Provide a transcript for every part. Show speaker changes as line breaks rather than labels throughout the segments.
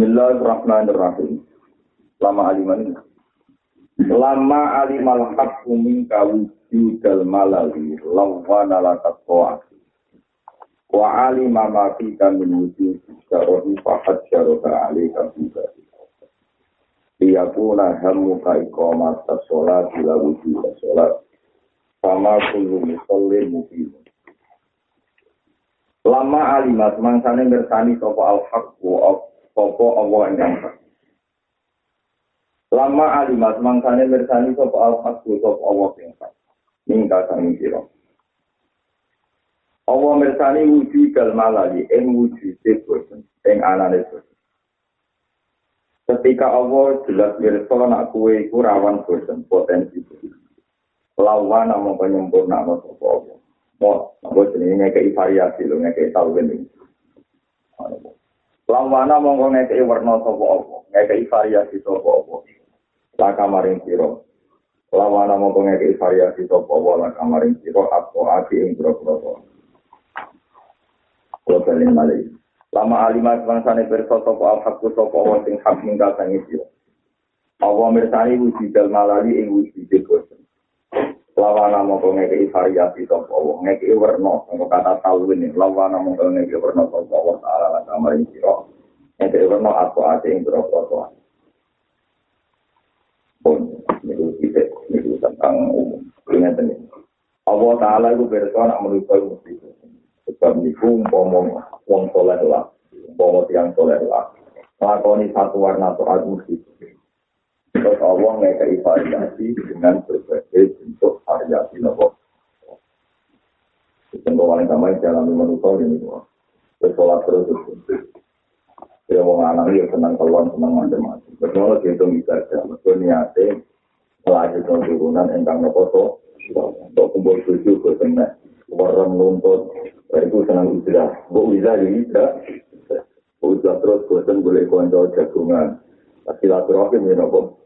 Bismillahirrahmanirrahim. Lama aliman Lama alimal haqqu minka wujudal malali lawana lakat to'at. Wa alima ma fika min wujud syarodi fahad syaroda alika juga. Iyakuna hammuka ikomat sholat bila wujud sholat. Sama kullu musallin mubin. Lama alimat mangsane bersani sopo al-haqqu sopo Allah yang. Lama alimat mangsane bersani sopo al-haqqu sopo Allah yang hak. Mingka sami sira. Allah mirsani wujud gal malali ing wujud bosen ing anane. Ketika Allah jelas mirsa nak kue iku rawan bosen potensi. Lawan namung penyempurna sapa Allah. Mo, apa jenenge ngekei variasi lho, ngekei tau ini. Lawana mongko ngekei warna sapa apa, ngekei variasi sapa apa. Laka maring sira. Lawana mongko ngekei variasi sapa apa, laka maring sira apa ati ing boro-boro. Kulo balen malih. Lama alimah bangsane pirsa sapa al-haqqu sapa wa sing hak minggal sang sira. Allah mirsani wujudal malali ing wujud bosen. Lawana mongko ngekei variasi sapa wong. Ngekei werna sing kata talwin lawana mongko ngekei werna sapa wong taala lan kamar sira. Ngekei werna apa ate ing berapa pun niku kita niku tentang umum. Ingat ini. Allah taala itu berkata nak menuju mesti sebab niku umpama wong soleh lah umpama tiang soleh lah. Lakoni satu warna to'at mesti Terus Allah ngekei variasi dengan berbagai bentuk variasi nopo. Contoh paling sama yang jalan manusia ini semua. Terus terus. Ya mau anak ya senang keluar senang macam-macam. Betul dia itu bisa aja. Betul niatnya melanjutkan turunan engkang nopo to. Untuk kumpul tujuh ke sana. Warang nuntut. Itu senang ujilah. Bu ujilah ya tidak. Ujilah terus bosan boleh konco jagungan. Silaturahim ya nopo.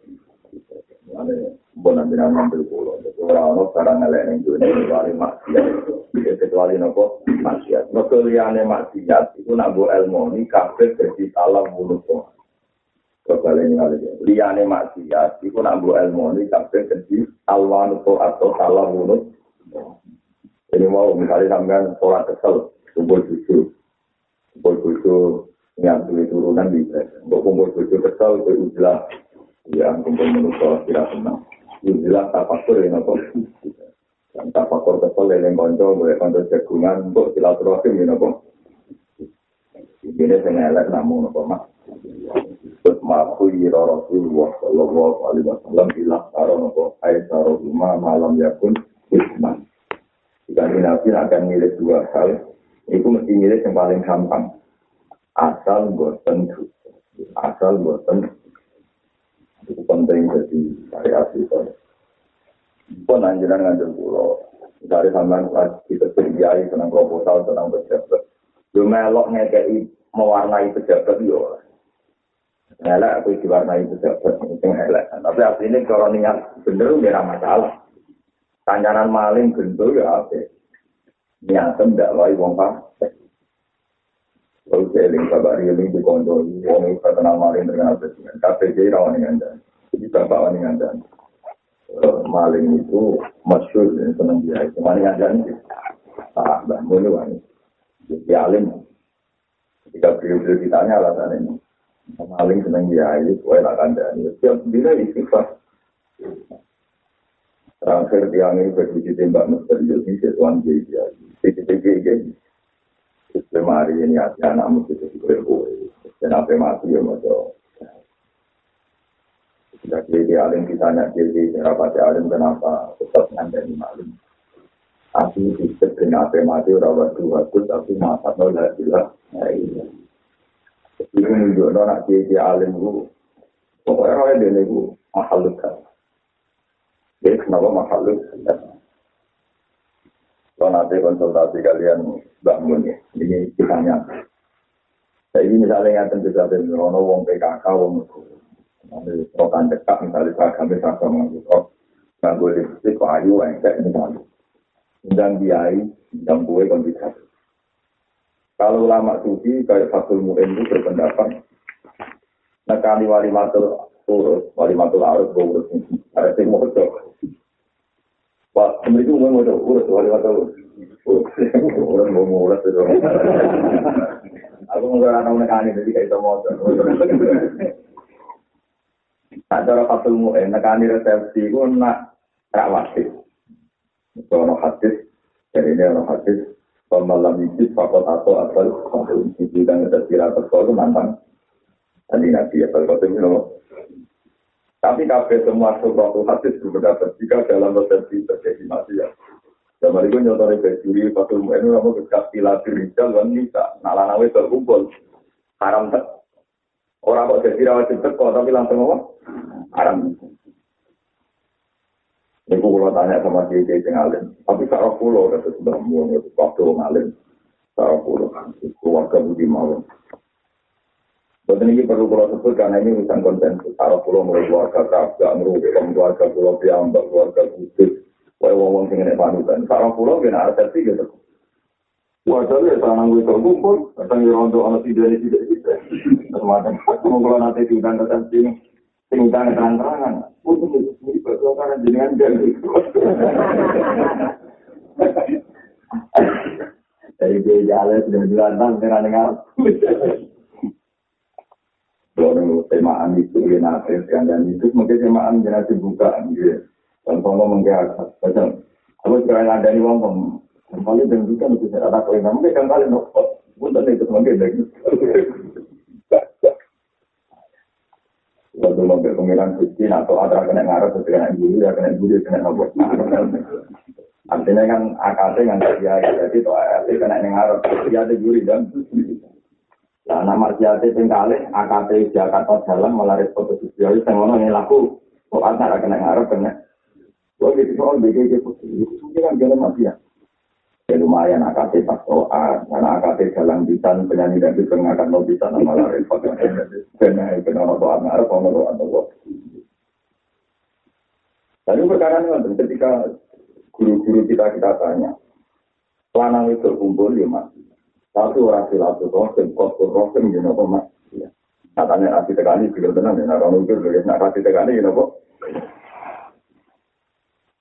Nanti nang ngambil pulau jadi orang orang sekarang ngelak yang dunia kecuali maksiat kecuali nopo maksiat no keliane maksiat itu nak bu ilmu ini kafir jadi salah mulut tuh kebalik kali ya liane maksiat itu nak ilmu ini kafir jadi alwan atau salah mulut jadi mau misalnya sampean sholat kesel kumpul susu kumpul susu yang turunan bisa untuk kumpul susu kesel itu jelas ya kumpul manusia tidak tenang. Itu jelas tafakur ya nopo dan tafakur kesel yang konco boleh konco jagungan untuk silaturahim ya nopo ini saya ngelak namun nopo mak? Terus maku yiro rasulullah sallallahu alaihi wasallam ilah taro nopo taro lima malam yakun hikman jika nabi akan milih dua hal itu mesti milih yang paling gampang. Asal bosan asal bosan itu penting jadi variasi itu. Pun anjuran ngajak pulau, dari sampean kita terbiayai tentang proposal tentang pejabat. Yo melok ngekei mewarnai pejabat yo. Elek aku diwarnai pejabat itu elek. Tapi aslinya kalau niat bener udah masalah. Tanyanan maling bentuk ya apa? Niatem tidak lagi wong pas. Lalu saya eling kabar eling di kondo, wong itu terkenal maling terkenal presiden. KPJ rawan dengan dan, jadi bapak rawan dengan dan. Maling itu masyur dan senang dia itu maling dan ah bah mulu wani. Jadi alim. Ketika beliau-beliau ditanya alasan ini, maling senang dia itu, kue nak kandani. Setiap bila istighfar. Terakhir tiang ini berwujud tembak misterius ini sesuatu dia. Titik-titik Semari ini hati anakmu itu juga kue. Dan apa mati ya maso. Jika dia alim ditanya jadi rapati alim kenapa tetap ngandani malim. Tapi disebut dengan apa mati rawat dua pun tapi masa nol jelas. Ya iya. Itu menunjukkan nak jadi alim itu. Pokoknya orang dia itu makhluk kan. Jadi kenapa makhluk? Kalau nanti konsultasi kalian bangun ya, ini kitanya. Jadi misalnya yang tentu saja Rono wong PKK wong nanti rokan dekat misalnya saya kami sama mengutuk nganggo listrik kok ayu engkek misalnya. Dan biayai dan gue kondisi. Kalau lama suci kayak Fatul Mu'in itu berpendapat nekani wali matul urus, wali matul arus gue urus. Ada sing mau Pak, mereka mau mau urus wali matul urus. Urus mau urus itu. Aku mau orang nekani jadi kayak itu mau Nah, cara fatul mu'in, nekani resepsi, itu nak rawatib. Itu ada hadis, jadi ini ada hadis, pemalam itu fakot atau asal, itu dan kita kira itu nantang. Tadi nabi ya, kalau itu Tapi kabeh semua suatu hadis berpendapat jika dalam resepsi terjadi maksiat. Zaman itu nyontohnya bejuri, fatul mu'in, itu kekas pila dirijal, dan nisa, nalanawe terkumpul. Haram tak. Orang kok jadi rawat teko tapi langsung apa? Haram. Ini kalau tanya sama dia dia ngalim. Tapi cara pulau kata mulai waktu ngalim. Cara pulau keluarga budi mau. Betul ini perlu pulau sebut karena ini urusan konsensus. Cara pulau mulai keluarga kerja, merugi keluarga pulau piambak, keluarga khusus. Wah, wong sing nek panutan. Cara pulau kena resepsi gitu. Wajar ya, tanang gue terkumpul, kadang ya untuk anak tidak ini tidak tidak. Semacam, aku mau kalau nanti diundang ke sini, diundang terang-terangan. Untuk ini persoalan jenengan jadi. Dari dia jalan sudah dilantang dengan dengar. Kalau temaan itu ya kan dan itu mungkin temaan jangan dibuka gitu. Dan kalau mungkin macam, aku sekarang ada di wong Kembali dan juga itu saya ada kau yang kan kali nopo, bukan itu sebagai lagi. Waktu mobil pengiran suci atau ada kena ngarep, kena guru, ya kena guru, kena nopo. Artinya kan akadnya kan dia, jadi itu ART kena ngarep, dia ada guru dan Nah, nama siate pengkali, AKT Jakarta Jalan melaris foto sosial, itu ngono yang laku, kok antara kena ngarep, kena. Kalau gitu, soal BGG putih, itu kan jalan mati ya. Ya lumayan AKT pas doa, karena AKT jalan bisa penyanyi dan bisa ngangkat mau bisa nama lari pakai karena itu nama doa ngarep mau doa doa. Lalu perkara ini ketika guru-guru kita kita tanya, lanang itu kumpul ya mas, satu orang silatul rohim, kotor rohim, ya nopo mas. Katanya nasi tegani, bila tenang, ya orang ukir, ya nasi tegani, ya nopo.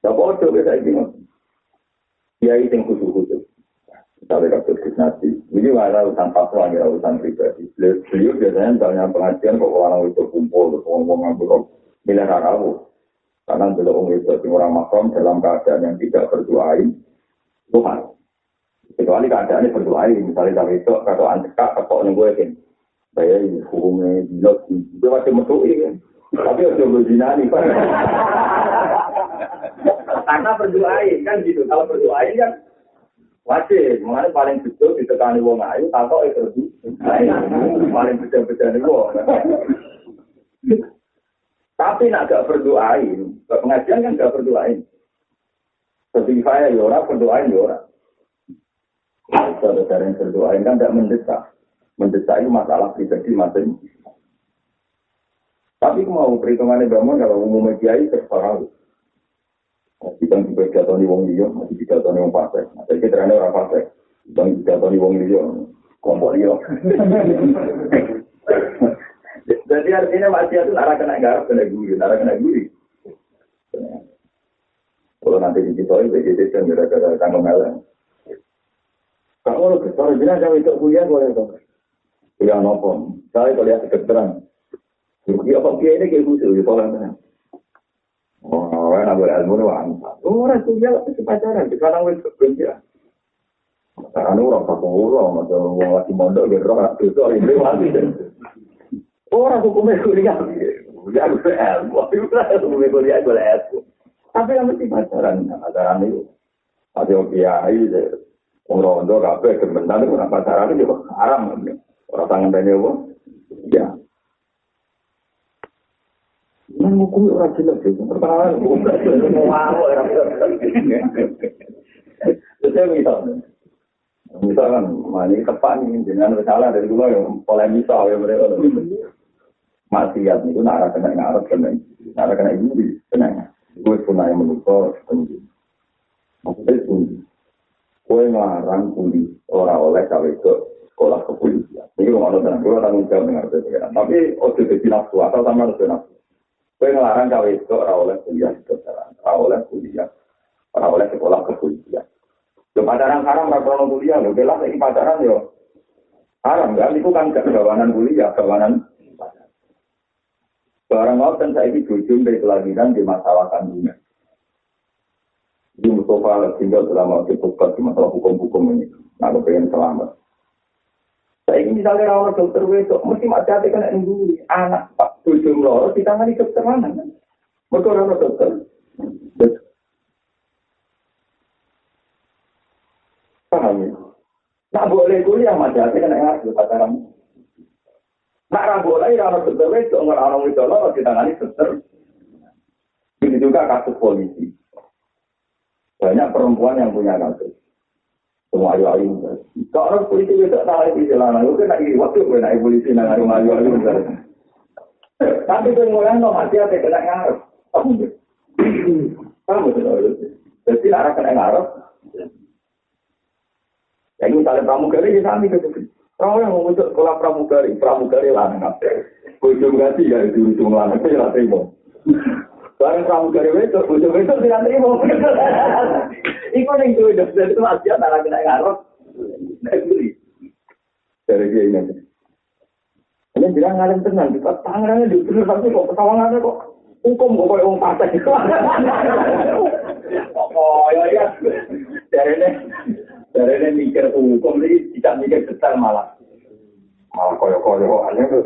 Ya bodoh, ya saya bingung. kiai sing khusus-khusus. Misalnya kasus Kisnati, ini mana urusan fatwa, ini urusan pribadi. Beliau biasanya misalnya pengajian kok orang itu kumpul, terus ngomong milik rarawu. Karena orang itu orang makam dalam keadaan yang tidak berdoain, Tuhan. Kecuali keadaannya berdoain, misalnya tapi itu kata antika, kata yang gue yakin. Saya hukumnya, bilok, itu masih mesui kan. Tapi udah berzinani, Pak. Karena berdoain kan gitu. Kalau berdoain kan wajib. Mengenai paling betul ditekani wong ayu, takok itu paling betul-betul nih wong. Tapi nak gak berdoain, pengajian kan gak berdoain. Seperti saya ya orang berdoain orang. Saudara yang berdoain kan tidak mendesak. Mendesak itu masalah pribadi masing Tapi mau perhitungannya bangun kalau umumnya kiai terserah. Kita juga jatuh wong liya, masih jatuh wong pasek. Jadi kita orang pasek. Kita jatuh wong liya, kelompok liya. Jadi artinya masih itu arah kena garap, kena guri, arah kena guri. Kalau nanti di situ itu jadi kan gara-gara tanggung melang. Kalau kalau bilang kalau itu kuliah boleh dong. Kuliah nopo. Saya kuliah kedokteran. Ya apa dia ini kayak gitu, ya pola Oh, orang boleh ilmu nih wang. Oh, orang kuliah itu pacaran, sekarang wes kerja. Sekarang orang satu orang, atau orang lagi mondok gitu, orang itu ini lagi. Orang hukumnya kuliah, kuliah gue ilmu, hukumnya kuliah gue ilmu. Tapi yang mesti pacaran, pacaran itu. Ada kiai, orang rondo kafe, kementan itu pacaran itu haram. Orang tangan banyak, ya. Nang hukum ora jelas ya. Pertanyaan hukum mau mau ora Saya misal, misalkan, ini tepat nih, jangan salah dari dulu yang pola misal ya mereka. Maksiat itu nara kena ngarep kena, nara kena ini kena. Gue punah yang menukar tinggi. Maksudnya tinggi. Gue ngarang kuli orang oleh kawin ke sekolah kepolisian. Ini rumah nonton, gue tanggung jawab dengan. Tapi ojo jadi nafsu, atau sama harus nafsu. Gue ngelarang cawe itu ora oleh kuliah kedokteran, ora oleh kuliah, ora oleh sekolah kepolisian. Lo pacaran haram, ora krono kuliah, lo belah lagi pacaran yo. Haram kan, itu kan kegawanan kuliah, kegawanan Barang saya ini jujur dari kelahiran di masalah kandungan. Di Mustafa tinggal selama di di masalah hukum-hukum ini. Nah, pengen selamat. Saya ini misalnya rawat dokter wedok, mesti macam hati kena ibu anak pak tujuh loro di tangan di dokter mana kan? Mereka rawat dokter. Paham ya? Nah boleh kuliah macam hati kena ngasih pacaran. Nak ra boleh ora dokter wedok ora orang wedok loro ditangani dokter. Begitu juga kasus polisi. Banyak perempuan yang punya kasus. Semua ayu ayu. Kalau orang polisi itu tak di jalanan, itu kan lagi waktu naik polisi nang ayu ayu. Tapi mulai no mati apa kena ngarep. Kamu tuh Jadi arah kena ngarep. Yang misalnya pramugari ya sami gitu. Kau yang mengutuk sekolah pramugari, pramugari lanang apa? Ujung ganti ya itu ujung lanang itu ya terima. Barang pramugari itu, ujung itu tidak terima. Iku yang itu dari itu masih ada kena ngarep. Dari dia ini. Ini bilang ngalim tenang, kita tangannya di bener tapi kok ketawangannya kok hukum kok kayak pasang itu. Oh ya ya. Dari ini dari ini mikir hukum ini tidak mikir detail malah. Malah koyo-koyo aneh tuh.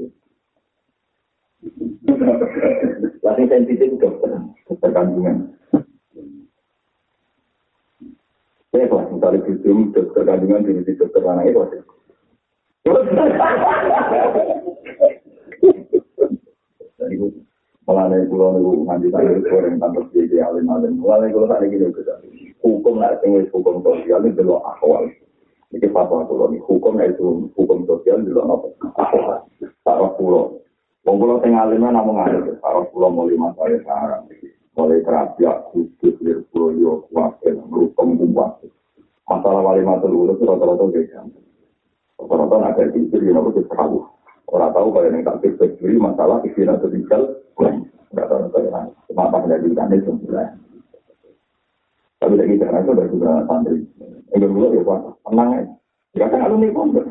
Lagi sensitif dokter, dokter kandungan. Ya, kalau misalnya bujum dokter kandungan di dokter anak itu ada. Jadi Mulane kula niku nganti tadi goreng tanpa jadi alim-alim. Mulane kula tak iki lho Hukum nek sing hukum sosial iki delok akwal. Iki fatwa kula niku hukum itu hukum sosial delok napa? Akwal. Sarah kula. Wong kula sing alim namung alim. Sarah kula mulai masalah sarang. Mulai terapi khusus lirboyo kuatir hukum kuat. Masalah wali matul ulus rata-rata beda. Rata-rata ada di sini nopo terlalu. Orang tahu kalau yang tak sendiri masalah istilah sosial, nggak tahu bagaimana. Cuma pas dari kan itu. Tapi lagi itu dari beberapa santri. Yang kedua ya pak, tenang ya. Ya kan alumni pondok.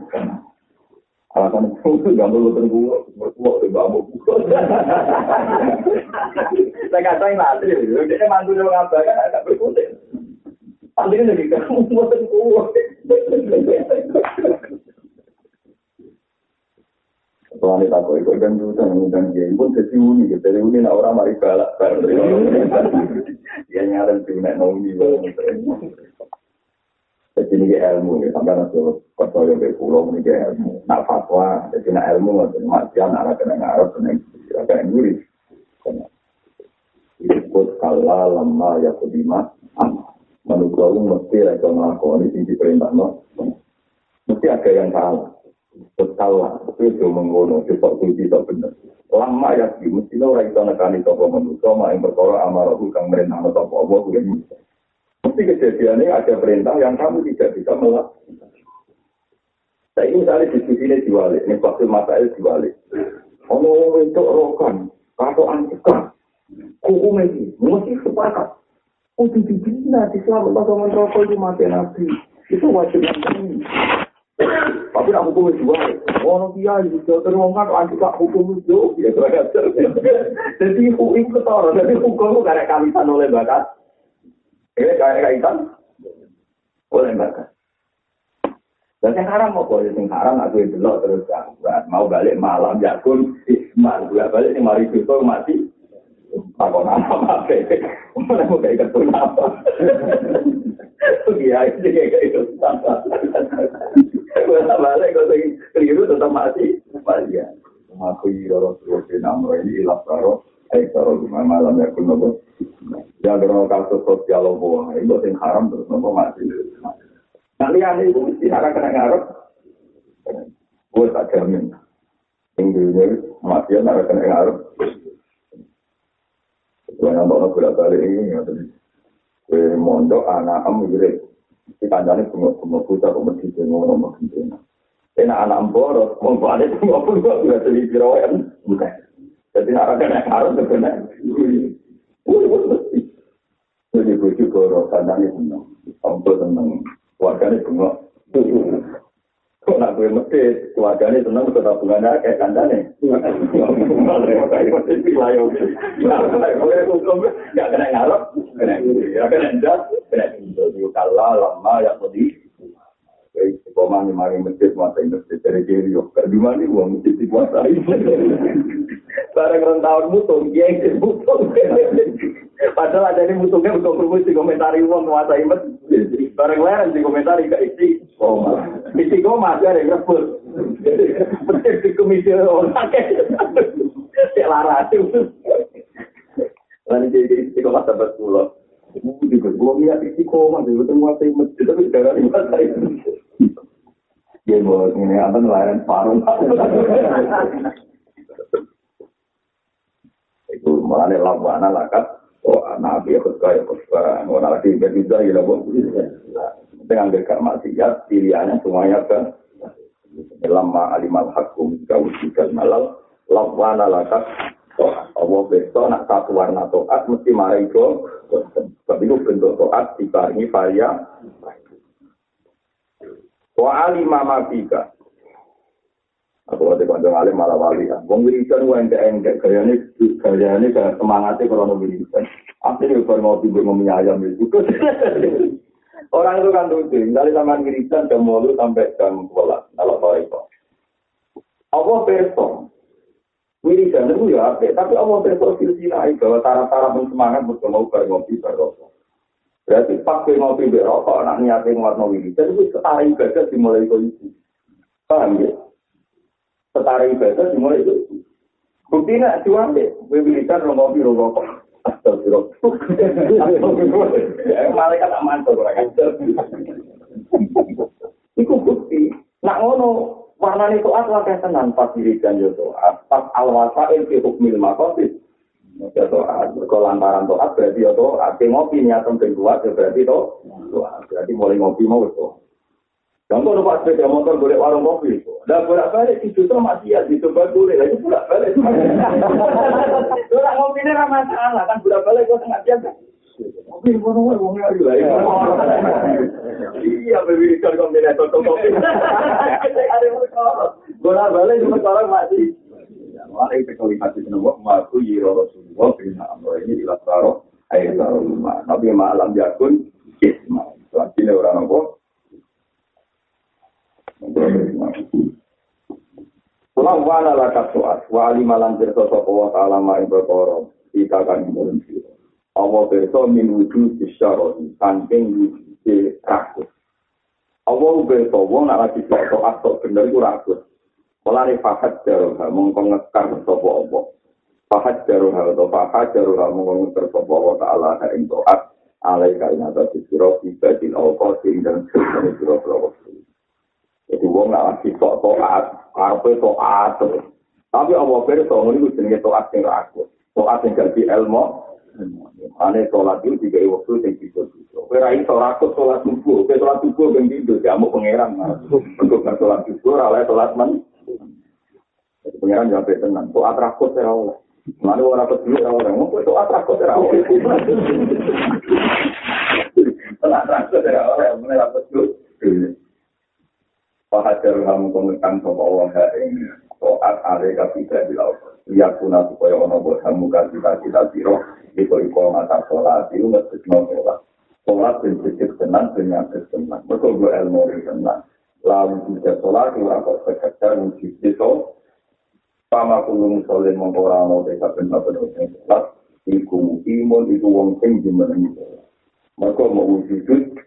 Alasan itu gak perlu tunggu, berkuah di bambu. Saya kata yang nanti, dia mantu dia ngabakan, agak berkutik. Santri ini lagi kamu mau tunggu. Soalnya tak kok ikut dan juga mengundang dia pun jadi uni, jadi uni nak orang mari balak balak. Dia nyaran sih nak nauni banget. Jadi ini ilmu ya, sampai nanti kota yang berpulau ini ilmu. Nak fatwa, jadi nak ilmu nggak matian, anak kena ngarep, kena kena nguri. Ikut kala lama ya kedima, menurut aku mesti mereka melakukan ini di perintah no. Mesti ada yang salah. Salah, itu itu menggono, itu kunci itu benar. Lama ya mesti orang itu nekani toko manusia, mak yang berkora amarah kang no toko Allah, gue Mesti kejadiannya ada perintah yang kamu tidak bisa melakukan. Saya ini misalnya diskusi ini diwalik, ini waktu masalah diwalik. Ono itu rokan, atau antika, hukum ini, mesti sepakat. Oh, dibina, Islam Allah sama rokok itu mati nabi. Itu wajib nabi. Tapi aku hukum itu orang dia itu terus kan anti tak hukum itu, ya Jadi hukum ketara, jadi hukum itu karena kamisan oleh bakat. Eh, kayak kaitan oleh bakat. Dan yang haram boleh, yang haram aku itu loh terus mau balik malam ya pun ismal, gue balik yang mari itu mati. Aku nama apa? Mana mau kayak ketun apa? Iya, itu kayak gitu. bolak balik kok sing keliru tetap mati mati ya terus namro ini karo eh karo malam ya kuno bos ya kalau kasus sosial lo itu sing haram terus nopo mati. Kalian itu mesti harap kena ngarep gue tak jamin. Tingginya mati ya harap kena ngarep. Gue nambah bolak balik ini gue mondok anak am gitu Di kancane bunga-bunga buta kok mesti ngono mesti ngono. Enak anak boros, mau balik bunga bunga juga jadi piroen. Bukan. Jadi nak kena harus kena. Jadi bujuk boros kancane seneng. Ampun seneng. Keluarganya bunga. Kok nak gue mesti keluarganya seneng ke tabungannya kayak kancane. Gak kena ngarep, kena kena jas, kena kalah lama ya tadi. Pemain mari masjid mata masjid dari yo. Kedua nih uang masjid dikuasai. Barang rentauan mutung, dia yang mutung. Padahal ada ini mutungnya untuk berumus di komentari uang menguasai masjid. Barang lain di komentari ke isi koma. Isi koma ada yang rebut. Masjid di komisi orang Cek larat itu. Lalu jadi isi koma sahabat pulau. juga belum lihat isi koma dulu menguasai masjid tapi sekarang menguasai dia mau ini apa nelayan paruh itu. Malah lawan lakat oh nabi ikut kaya kaya orang lagi berbeda ya lah dengan dekat maksiat pilihannya semuanya kan lama alimal hakum kau juga malal. Lawan lakat Allah besok nak satu warna toat mesti marah itu tapi itu bentuk toat dibarengi varia Wa alima ma fika. Aku ada kanjeng alim malah wali kan. Wong wiridan wae entek entek gayane gayane kayak semangatnya kalau wiridan. Akhirnya kalau mau tidur mau ayam itu. Orang itu kan lucu, dari zaman wiridan jam malu sampai jam 12. Kalau sore itu. Allah besok. Wiridan itu ya apa? Tapi Allah besok silsilah bahwa taraf-taraf semangat bersama bareng ngopi bareng Berarti pakai ngopi berokok, anak niatnya nguatno wiridan itu setara ibadah dimulai itu. Paham ya? Setara ibadah dimulai itu. Bukti nak jual deh, wiridan lo rokok. Astagfirullah. Malaikat aman tuh orang bukti. Nak ngono, warna itu apa kayak tenang pas wiridan yo Pas al-wasa'il fi hukmil maqasid. Ya to'at, lantaran to'at berarti ya to'at. Ngopi niatan ben ya berarti to'at. Berarti mulai ngopi mau Contoh numpak sepeda motor boleh warung kopi. Dan bolak balik itu tuh masih ya dicoba boleh. Lagi bolak balik. Bolak ngopi ini ramah salah kan bolak balik kok tengah biasa. Kopi mana wae wong ayu lah. Iya bebirikan kombinator kopi. Bolak balik cuma orang masih. Wala itu kalau hati seneng maku yiro Rasulullah bina amro ini ila saro ayat saro lima. Tapi malam jakun isma. Selanjutnya orang apa? Pulang wana lakat soat, wa alimalan jirta sopa wa ta'ala ma'in berkoro, ika kan imurun siro. Allah berso min wujud isyaroni, saking wujud rakus. Allah berso, wong nak lagi soat, sok bener itu rakus. Mulane fahad jaruha mongko ngekar sapa apa. Fahad jaruha atau fahad jaruha mongko ngekar sapa wa ta'ala ha ing taat alai kain atas sira ibadil awqatin dan sira sira Jadi wong nak lagi tok taat, karepe taat. Tapi apa pirsa ngono iku jenenge taat sing ra aku. Taat sing dadi ilmu. Ane sholat itu juga waktu yang bisa bisa. Kira ini sholat itu sholat subuh. Kira sholat subuh yang tidur. Kamu pengeran. Untuk sholat subuh, ralai sholat men. Jadi pengiran jawab tenang. Itu atrakut ya Allah. Mana orang kecil ya Allah. Mau itu atrakut ya Allah. Itu atrakut ya Allah. Mana orang kecil. Fahajar kamu komentan sama Allah ini. Soat ale kapita di laut. Lihat pun supaya ono buat kamu kasih kita biro. Iko iko mata sholat. Itu nggak sesno sholat. Sholat dan sedikit tenang nyata tenang. Betul gue ilmu tenang. Lalu juga sholat. Lalu kok sekejar wujud itu. Sama kulung soleh mengkorano desa benar benar yang jelas. Iku imun itu wong sing jemenang itu. Maka mau wujud.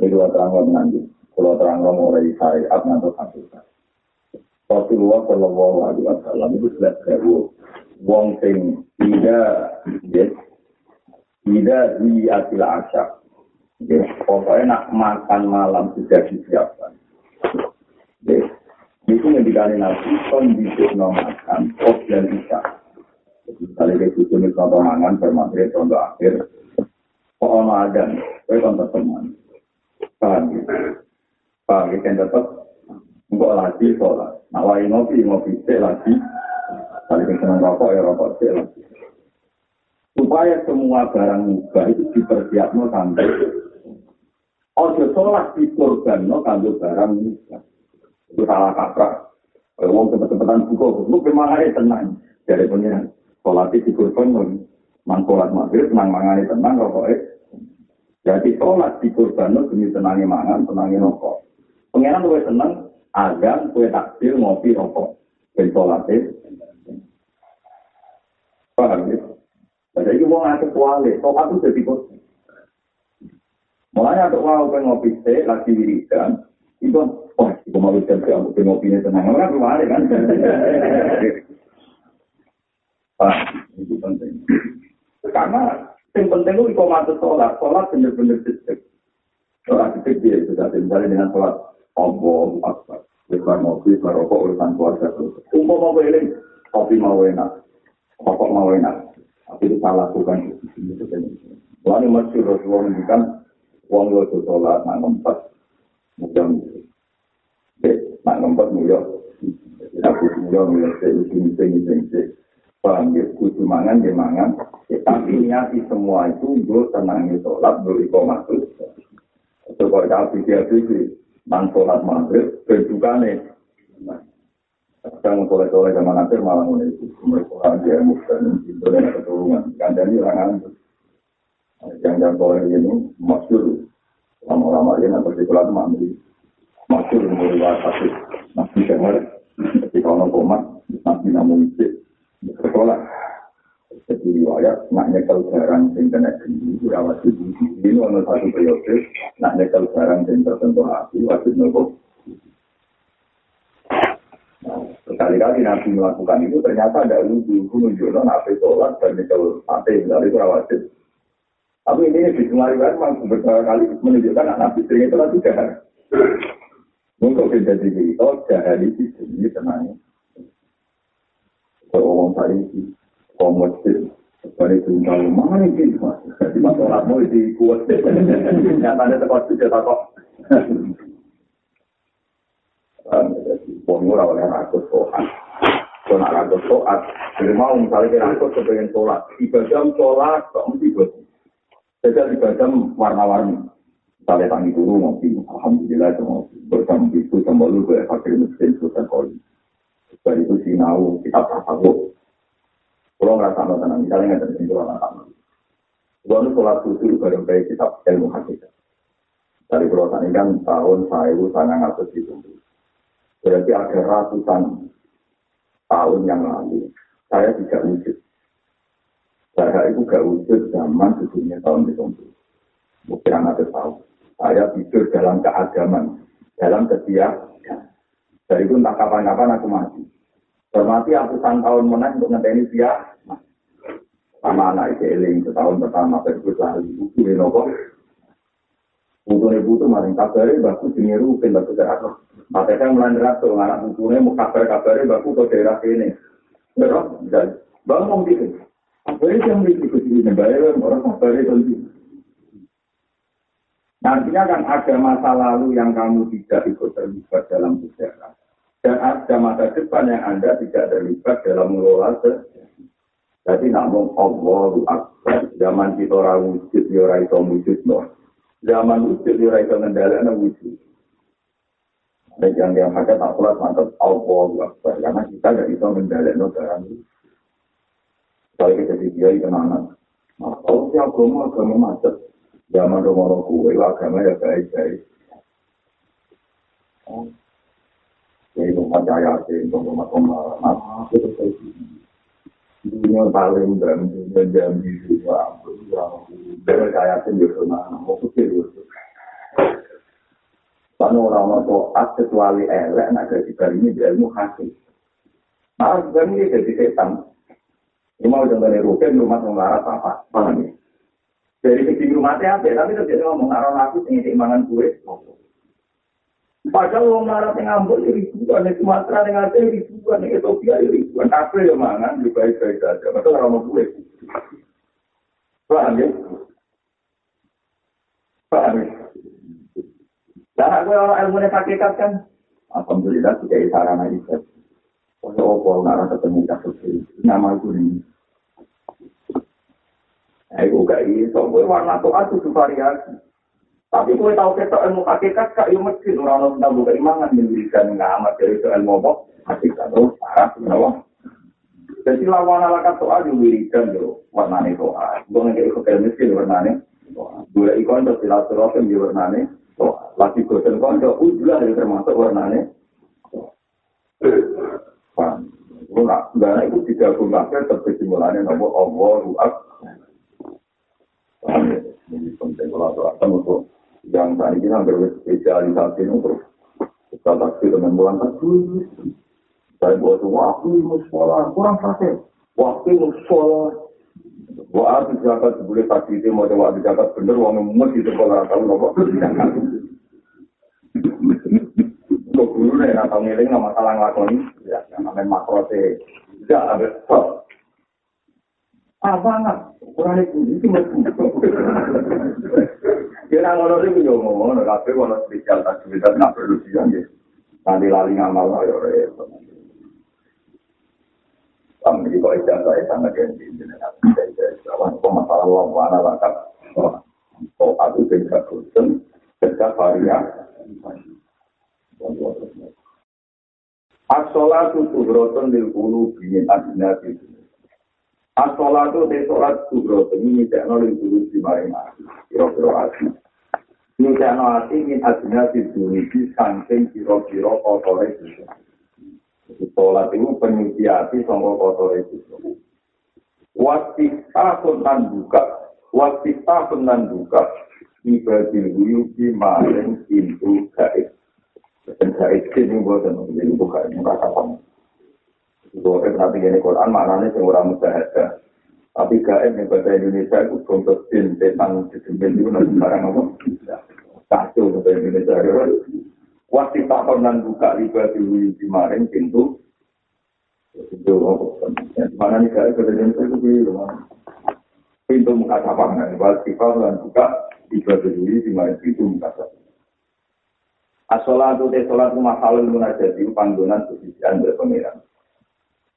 Itu terangkan nanti. Kalau terang mulai syariat nanti hakikat. Rasulullah Shallallahu Alaihi Wasallam itu sudah sewu wong sing tidak ya tidak di asil asyak. Ya, pokoknya nak makan malam sudah disiapkan. Ya, itu yang dikali nabi kondisi makan pos dan. Jadi kali itu cuma contoh mangan bermateri contoh akhir. Pokoknya ada, saya contoh teman. Paham? Ya? Kan tetap Enggak lagi sholat. Nawai ngopi, ngopi cek lagi. Kali senang rokok ya rokok cek lagi. Supaya semua barang mubah itu dipersiapkan sampai Ojo sholat di korban no kanggo barang mubah. Itu salah kaprah. Kalau mau cepet-cepetan buka, lu memangnya tenang. Jadi punya sholat di korban no. Mang sholat maghrib, tenang mangane tenang rokoknya. Jadi sholat di korban no tenangnya mangan, tenangnya rokok. Pengiran lu senang, azan kue takdir ngopi rokok ben sholatnya paham ya? Jadi itu mau ngasih kuali sholat itu jadi kos. Mulanya untuk mau pengen ngopi teh lagi wiridan itu wah itu mau wiridan sih aku pengen ngopinya tenang kan kuali kan? Pak, itu penting. Karena yang penting itu ikomatu sholat, sholat benar-benar sedek. Sholat sedek dia misalnya dengan sholat Allah Akbar. Lebar mobil, rokok urusan keluarga. Umpo mau eling, kopi mau enak, rokok mau enak. Tapi itu salah bukan itu kan. Lalu masih Rasulullah menunjukkan uang lo itu sholat, nak ngempat, mudah nak ngempat mudah. Aku mudah mudah saya ini ini Paham ya, kudu mangan, dia mangan. Tapi niati semua itu, gue tenangnya sholat, gue ikomah itu. Kalau kita pikir-pikir, nang sholat maghrib bentukane kadang soleh-soleh zaman akhir malah mulai itu mereka dia muslim itu dan keturunan kandani orang antu yang yang soleh ini masyur. Lama-lama ini atau di kelas mandi masyur mulai wajah nabi kenal ketika orang komat nabi namun itu sekolah jadi riwayat nak nyekel barang sing kena geni ora wajib ini ono satu periode nak nyekel barang sing tertentu hati wajib nopo Sekali-kali Nabi melakukan itu ternyata ada lucu, itu menunjukkan nabi sholat dan nyekel sate, dari itu. Tapi ini di kan memang beberapa kali menunjukkan anak Nabi sering itu lagi jahat. Untuk menjadi itu, jahat itu sendiri tenangnya. Kalau orang tadi komodir dari tunggal mana ini mas. Di masalah mau di kuat. Nyatanya tempat itu tak kok Pemurah oleh rakyat sohat, kalau nak rakyat sohat, jadi mau misalnya kita rakyat kepengen sholat, ibadah sholat, kok mesti buat. Jadi ibadah warna-warni, misalnya tangi dulu ngopi, alhamdulillah semua bersama itu sama lu gue pakai mesin sultan koli. Dari itu sinau kita tasawuf, Kalau nggak sama tenang, misalnya nggak ada kesimpulan sama. Gua nu sholat susu bareng baik kitab ilmu hakikat. Dari pulau tani kan tahun saya sangat ngatur itu. Berarti ada ratusan tahun yang lalu saya tidak wujud. Saya itu gak wujud zaman sebelumnya tahun itu. Mungkin ada tahu. Saya tidur dalam keagaman, dalam kesiapan. Dari itu entah kapan-kapan aku mati. Berarti ratusan tahun menang untuk ngenteni dia. Sama anak itu eling setahun pertama berikut lagi. Buku ini nopo. Buku ini butuh kabarin baku jenis rupin baku. Maka saya mulai ngerasa anak bukunya mau kabar-kabarin baku ke daerah ini. Terus, dan bang mau bikin. Itu yang bikin ke sini? Bayar orang kabarin tentu. Nantinya kan ada masa lalu yang kamu tidak ikut terlibat dalam sejarah. Dan ada masa depan yang Anda tidak terlibat dalam mengelola Jadi namun Allahu Akbar. Zaman kita orang wujud, ya orang itu wujud. No. Zaman wujud, ya orang itu ngendalikan wujud. Dan yang yang hanya tak pulas mantap Allahu Akbar. Karena kita tidak bisa mengendalikan barang itu. Kalau kita di dia itu. Nah, kalau si agama, agama macet. Zaman rumah-rumah kue, agama ya baik-baik. Jadi sih rumah rumah apa itu Dunia paling dan dunia percaya sih di rumah mau kecil itu. Karena orang-orang toat kecuali elek, ini ilmu hasil. Nah, ini jadi setan. Mau contohnya rukin, rumah apa? Ya? Dari rumahnya apa? Tapi terjadi ngomong arah aku ini mangan kue. Padahal wong marah yang ngambul ribuan, di Sumatera yang ada ribuan, di Ethiopia ribuan. Apa yang mangan, lebih baik-baik saja. Maka orang mau kue. Paham ya? Paham ya? Dan aku orang ilmu yang hakikat kan, Alhamdulillah tidak sarana itu. Kalau apa ngarang ketemu kasus ini, nama itu ini. Aku gak iso, gue warna toa itu variasi. Tapi gue tahu kita ilmu hakikat, kak, ya mesti orang-orang sedang buka imangan, mendirikan ngamat dari itu ilmu apa, hakikat, terus parah, kenapa? Jadi lawan ala kata toa diwirikan tuh, warnanya toa. Gue nggak ikut ilmu miskin warnanya. Gue ikon terus silaturahim di warnanya. Lagi bosan konco, ujulah dari termasuk. Paham? Enggak, enggak itu tidak gunakan terkesimpulannya nomor Allah, ruak. Ini penting kalau ada yang tadi kita berspesialisasi untuk kita taksi dengan bulan tadi. Saya buat waktu musola kurang sakit. Waktu musola Wah, itu zakat boleh tadi itu mau coba zakat bener, uang emas itu kalau tahu nopo Kok dulu nih, atau ngiling nggak masalah ngelakoni, ya, namanya makro sih, tidak ada stop. Ah banget, kurang itu itu Kira ngono iki yo ngomong, kabeh ono spesial aktivitas nggak perlu sih Nanti lali ngamal ayo repot. Kami di bawah ijazah saya sangat ganti jenengan. Apa masalah Allah mana lengkap? Oh, aku bisa bosan, kerja varian. As-sholatu tuhrotun lil qulubi min adnati. As-sholatu te sholat tuhrotun ini tekno lil qulubi maring ati. Kira-kira ati. Ini tekno ati min adnati dunia saking kira-kira kotore itu. Sholat itu penyuci hati sama kotore itu. Wasita dan buka. Wasita dan buka. Ibadil huyubi maring pintu gaib. Dan saya ini buat dan ini bukan Bukan nanti ini Quran maknanya yang orang mudah Tapi gaib yang bahasa Indonesia itu contoh sin tentang sejumlah itu nanti sekarang apa? Kacau bahasa Indonesia. Waktu tak pernah buka riba di kemarin pintu. Itu mana nih gaib bahasa Indonesia itu bilang pintu muka sapangan. Waktu tak pernah buka riba di kemarin pintu muka sapangan. Asolatu te solatu mahalul munajati panggonan sesisian berpengiran.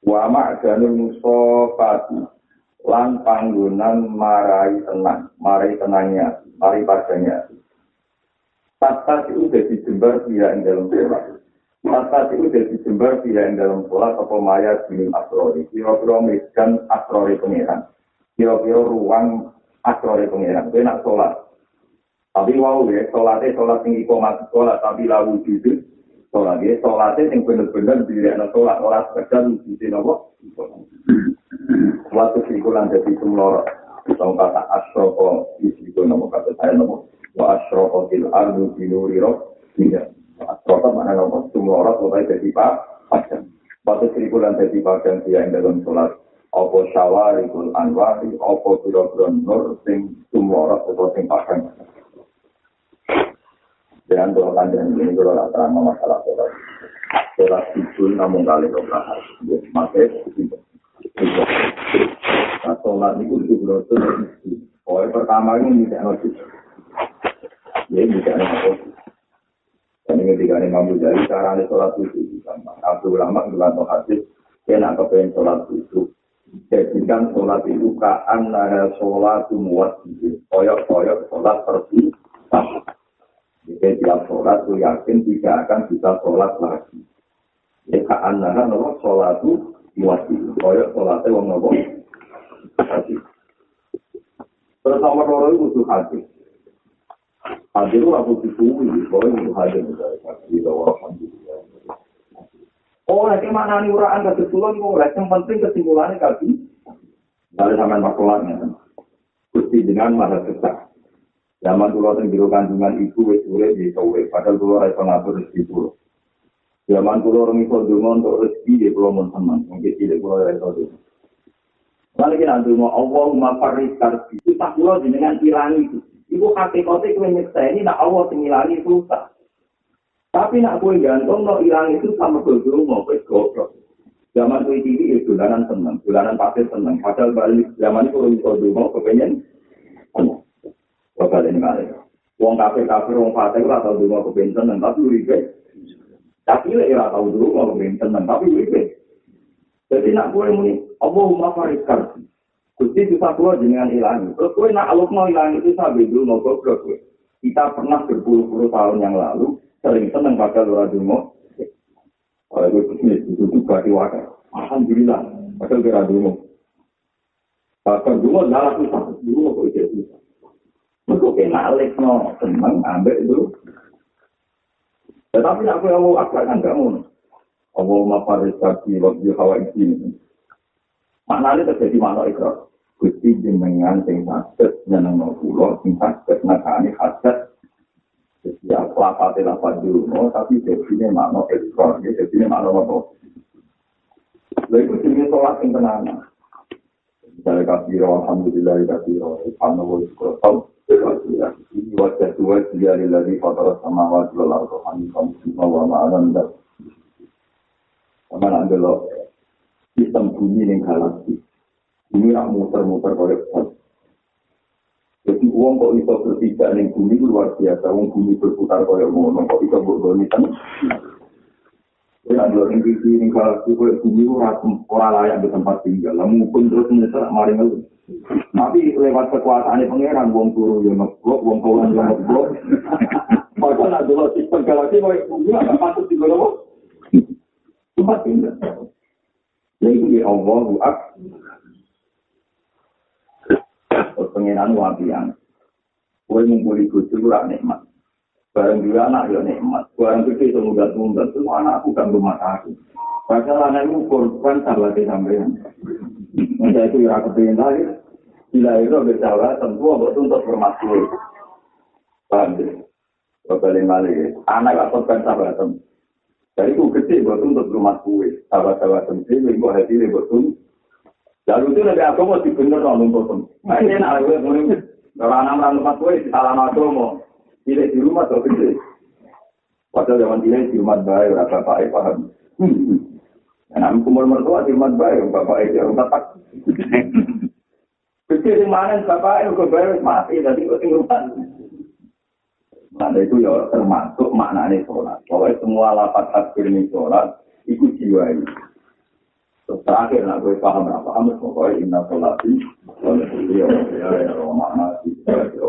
Wa ma'ganul musofati lan panggonan marai tenang, marai tenangnya, marai padanya. Tata itu jadi jembar dia yang dalam sholat. Tata itu jadi jembar dia yang dalam sholat apa maya bilim asrori. Kira-kira medan asrori pengiran. Kira-kira ruang asrori pengiran. Kena sholat. Tapi wow ya, sholatnya sholat tinggi komat sholat, tapi lalu itu sholat ya, sholatnya yang benar-benar diri anak sholat, orang sekedar wujudin apa? Waktu sikulan jadi sumlor, tau kata asroko, itu nama kata saya nama, wa asroko til ardu binuri roh, tidak. Asroko mana nama, sumlor, sholat jadi pak, padang. Waktu sikulan jadi padang, dia yang dalam sholat, apa syawari kul anwari, apa biro-biro nur, sing sumlor, atau sing padang. Dengan kalau kandang ini kalau tidak terang masalah sholat. Sholat itu namun kali dua hari. Makanya itu. Nah sholat itu itu itu. Oh pertama ini tidak ngerti. Ya tidak ngerti. Dan ini ketika ini mampu dari cara sholat itu. Abdul Ulama bilang hadis. Dia nak kepengen sholat itu. Jadikan sholat itu kaan nara sholat muat. Koyok-koyok sholat seperti Jika tiap sholat itu yakin tidak akan bisa sholat lagi. Anda kan nopo sholat itu muati. Kaya sholatnya wong nopo. Terus nomor loro itu butuh hati. Hati itu aku disuwi. Kaya butuh hati. Oh, nanti mana nih uraan kesimpulan kok? Yang penting kesimpulannya kaki. Dari sampai makulanya. Gusti dengan mana kesah. Zaman kulo teng biro kandungan ibu wis urip di kowe, padahal kulo ora iso ngatur rezeki kulo. Zaman kulo orang iso donga untuk rezeki di kulo mun teman, mungkin tidak kulo ora iso donga. Lalu kita donga Allahumma faris karbi, itu tak kulo jenengan ilangi itu. Iku hakikate kowe nyeksa ini nak Allah sing ilangi susah. Tapi nak kowe gantung no ilang itu sama kulo mau kowe goblok. Zaman kowe TV ya dolanan seneng, dolanan pasir seneng. Padahal balik zaman itu orang iso donga kepengen Bakal ini kali. Wong kafir kafir wong fatih ora tau donga kepen seneng tapi uripe. Tapi lek ora tau donga kepen seneng tapi uripe. Jadi nak kowe muni Allahumma farid karbi. Gusti bisa keluar jenengan hilang. Terus kowe nak Allah mau hilang itu sampai dulu mau goblok kowe. Kita pernah berpuluh-puluh tahun yang lalu sering seneng padahal ora donga. Kalau gue bisnis itu juga diwakil. Alhamdulillah. Padahal ora donga. Bahkan donga adalah susah. Donga kok itu susah. Mereka kena alik no, seneng ambek itu. Tetapi aku yang mau agak kan gak mau. Allah mafaris kaki waktu hawa isi. Maknanya terjadi makna ikrar. Gusti jenengan sing sakit nyeneng pulau sing sakit nakani hasad. Ya lapate lapat dulu, tapi jadinya makna ikrar, jadinya makna apa? Lalu itu jenis sholat yang tenang. Misalnya kafiro, alhamdulillah kafiro, subhanallah, subhanallah, ini wajah dua dia lagi kotor sama wajah lalu hanifan semua ma'alam dan sama nanti lo sistem bumi yang galaksi ini nak muter-muter kolektor jadi uang kok bisa berpijak ning bumi luar biasa uang bumi berputar koyo ngono kok bisa berdoni Ya, dua yang di sini kalau kue bumi orang orang layak di tempat tinggal, lalu pun terus menyesal itu. Tapi lewat kekuasaan pangeran, wong turu yang ngeblok, wong kawan yang ngeblok. Padahal ada dua sistem galaksi, kue bumi agak patut di bawah tempat tinggal. Ya itu di Allah, buat pengiran wabian. Kue ngumpuli kucing, kurang nikmat. Barang juga anak ya nikmat. Barang gede itu mudah tunggal semua anakku kan rumah aku. Padahal anakku korban salah di sampean. Masa itu ya kepingin lagi. Bila itu bersalah tentu aku tuntut bermaksud. Paham ya? Kembali balik. Anak gak korban salah tem. Dari itu gede buat tuntut rumah kue. Sahabat-sahabat tem. Ini gue hati ini tuntut. Lalu itu lebih aku mau nuntut tem. Nah ini enak. Kalau anak-anak rumah kue di salam agama. Tidak di rumah atau gede. Padahal zaman tidak di rumah baik, orang bapak paham. Dan aku kumul mertua di rumah baik, bapak itu orang bapak. Gede di mana bapak itu baik mati, tadi kok di rumah. Nah itu ya termasuk maknanya sholat. Pokoknya semua lapat takbir ini sholat, ikut jiwa ini. Terakhir, nak gue paham apa kamu pokoknya inna sholati, sholat ya, ya, ya, makna, ya, ya,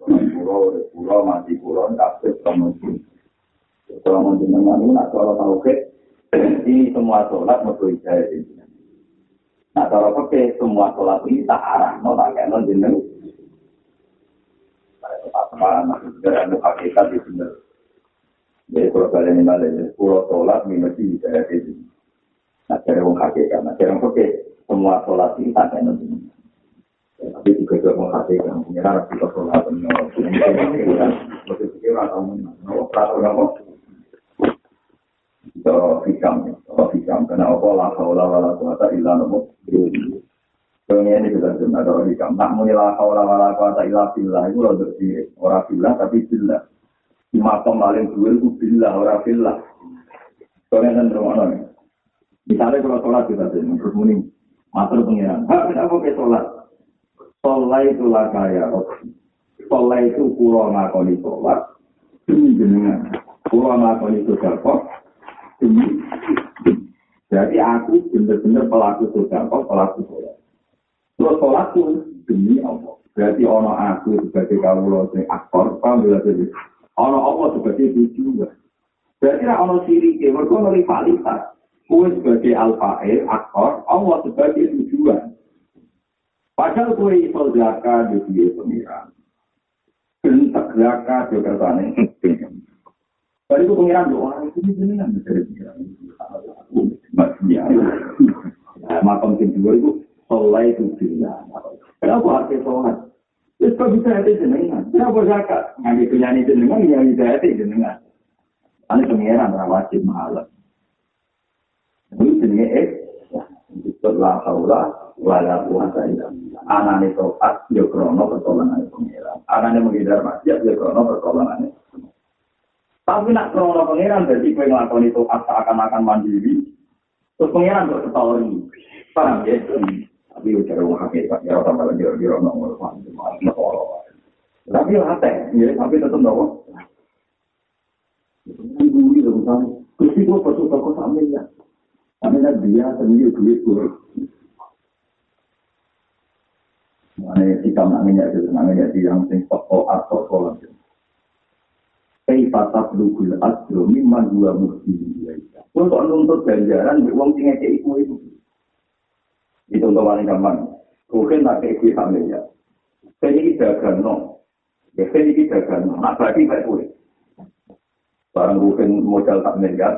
pulau, pulau mati pulau, kabeh kemudian. Kalau menjenengan itu nak kalau tahu ke, ini semua sholat mergo ijazah ini. Nah kalau pakai semua sholat ini tak arah, no tak kayak no jeneng. Apa masih segera ada di sini. Jadi kalau kalian ini balik, pulau sholat minus ijazah ini. Nah cari wong hakikat, nah cari pakai semua sholat ini tak kayak no jeneng. Tapi juga juga menghasilkan pengiran kita sholat menolak mesti pikir atau menolak atau menolak itu hikam itu hikam karena apa lah haula wala quwata illa billah Pengen ini kita cuma ada hikam tak muni la haula wala quwata illa billah. Itu lo berdiri orang billah tapi billah. Di makam paling dua itu billah orang billah. Soalnya kan rumah misalnya kalau sholat kita terus muni matur pengiran. Hak kenapa ke sholat Sholat itu lah kaya Sholat itu pulau ngakoni sholat. Demi jenengan. Pulau ngakoni sodako. Demi. Jadi aku benar-benar pelaku sodako, pelaku sholat. Terus sholat itu demi Allah. Berarti ono aku sebagai kawulo sing aktor, paham bila jadi. Ono Allah sebagai tujuan. Berarti lah ono sirik, mereka rivalitas. Kue sebagai alfa'ir, aktor, Allah sebagai tujuan. Padahal kue iso zaka di dunia pengiran. Bentak zaka di kertane. Dari itu pengiran doa, itu jenengan dari pengiran. Maksudnya, makam kedua itu sholat itu bila. Kenapa arti sholat? Terus kok bisa hati jenengan? Kenapa zakat? Nganti penyanyi jenengan, yang bisa hati jenengan. Ini pengiran wajib mahala. Ini jenenge eh, la haula wala illa billah. Anane toat yo krono pertolongan pengiran. Anane menghindar maksiat yo krono pertolongan. Tapi nak krono pengiran berarti kowe nglakoni toat seakan-akan mandiri. Terus pengiran kok ketawa ini. Paham ya? tapi udah orang hakikat ya orang malah kira-kira nomor tapi hati ya tapi tetap nomor ini dong Gusti gua pas suka kok sampe ya. Ya dia sendiri duit gua. Mana kita namanya itu namanya di yang sing pokok atau kolom. Kai patah dukul asro mimman dua mukti. Untuk nuntut ganjaran uang tinggal kayak itu. Itu untuk paling gampang. Mungkin tak kayak gue sambil ya. Saya ini dagang no. Ya saya ini dagang no. Nah bagi baik gue. Barang mungkin modal tak miliar.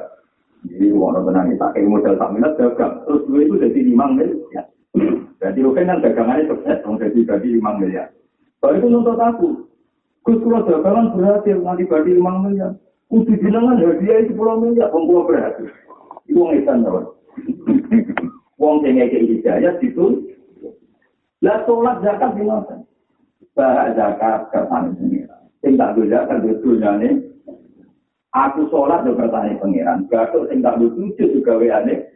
Jadi orang tenang tak kayak modal tak miliar dagang. Terus gue itu jadi lima miliar. Jadi mungkin kan dagangannya sukses. Jadi bagi lima miliar. Kalau itu nuntut aku. Gus kalau dagangan berhasil nanti bagi lima miliar. Kudu jenengan hadiah itu pulau miliar. Pembuat berhasil. Itu ngisan tau. Wong sing ngeke hidayah itu lah sholat zakat di mana? Bahak zakat kersane pengiran. Sing tak do zakat dunyane aku sholat yo kersane pengiran. Batuk sing tak sujud juga weane.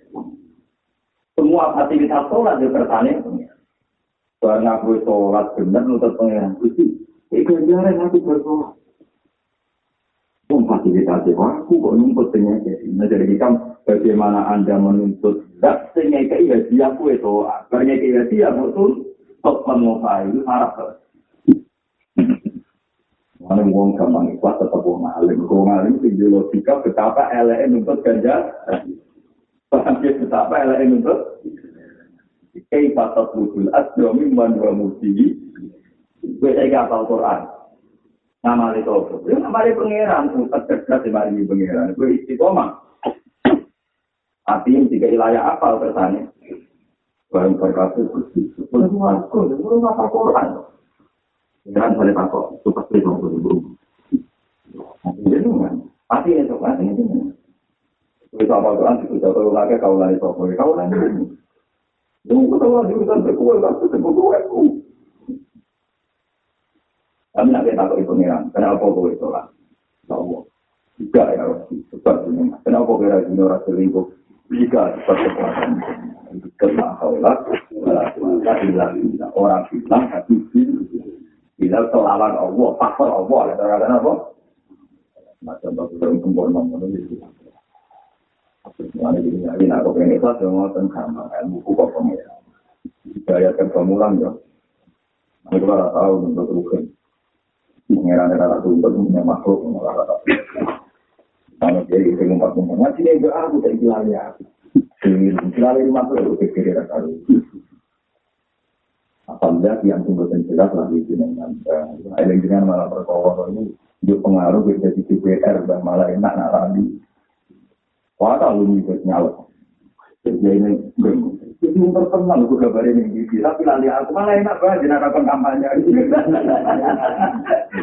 Semua fasilitas sholat kersane pengiran. Barang aku sholat bener nutut pengiran. Gusti, iku jaran aku bersolat. memfasilitasi aku kok nuntut penyakit. Nah, jadi kita bagaimana Anda menuntut zat penyakit ya dia kue itu. Penyakit ya dia betul untuk menguasai harap. Mana wong gampang ikhlas tetap wong alim. Wong alim itu logika betapa LN nuntut ganja. Paham ya betapa LN nuntut. Kei patat budul asdomi wa mutigi. Gue saya Quran. nama itu apa? Ya nama itu pangeran, pusat cerdas di mari pangeran. Gue istiqomah. Hati jika wilayah apa bertanya? Barang berkata Gusti, belum aku, belum apa Quran. Jangan boleh takut, suka sih dong belum. Jadi kan, pasti itu kan ini. Kita apa Quran itu jatuh lagi kau lagi kau kau lagi. Tunggu tahu lagi urusan berkuah, aku tunggu aku. Kami nak kita tahu pengiran, kenapa kau itu lah? Tahu, tidak ya, sebab ini. Kenapa kau rajin orang selingkuh? Jika sebab kekuatan kena kaulah, orang bilang hati bila selawan Allah, faktor Allah, ada kata apa? Macam batu yang sempurna menulis. Mana ini ini aku pengen itu semua tentang ilmu kok pengiran. Gaya kepemulan ya. Mereka tahu untuk rukun. pengeran era ratu untuk punya makhluk karena dia itu ngumpat ngumpat ngaji dia enggak aku tak bilang ya selalu makhluk itu pikir era ratu apabila yang tunggu dan jelas lagi dengan ada dengan malah perkara ini dia pengaruh jadi DPR dan malah enak nak lagi Wah, kalau ikut nyala. Jadi ini itu terkenal aku kabar ini gitu. Tapi nanti aku malah enak banget jadi harapan kampanye.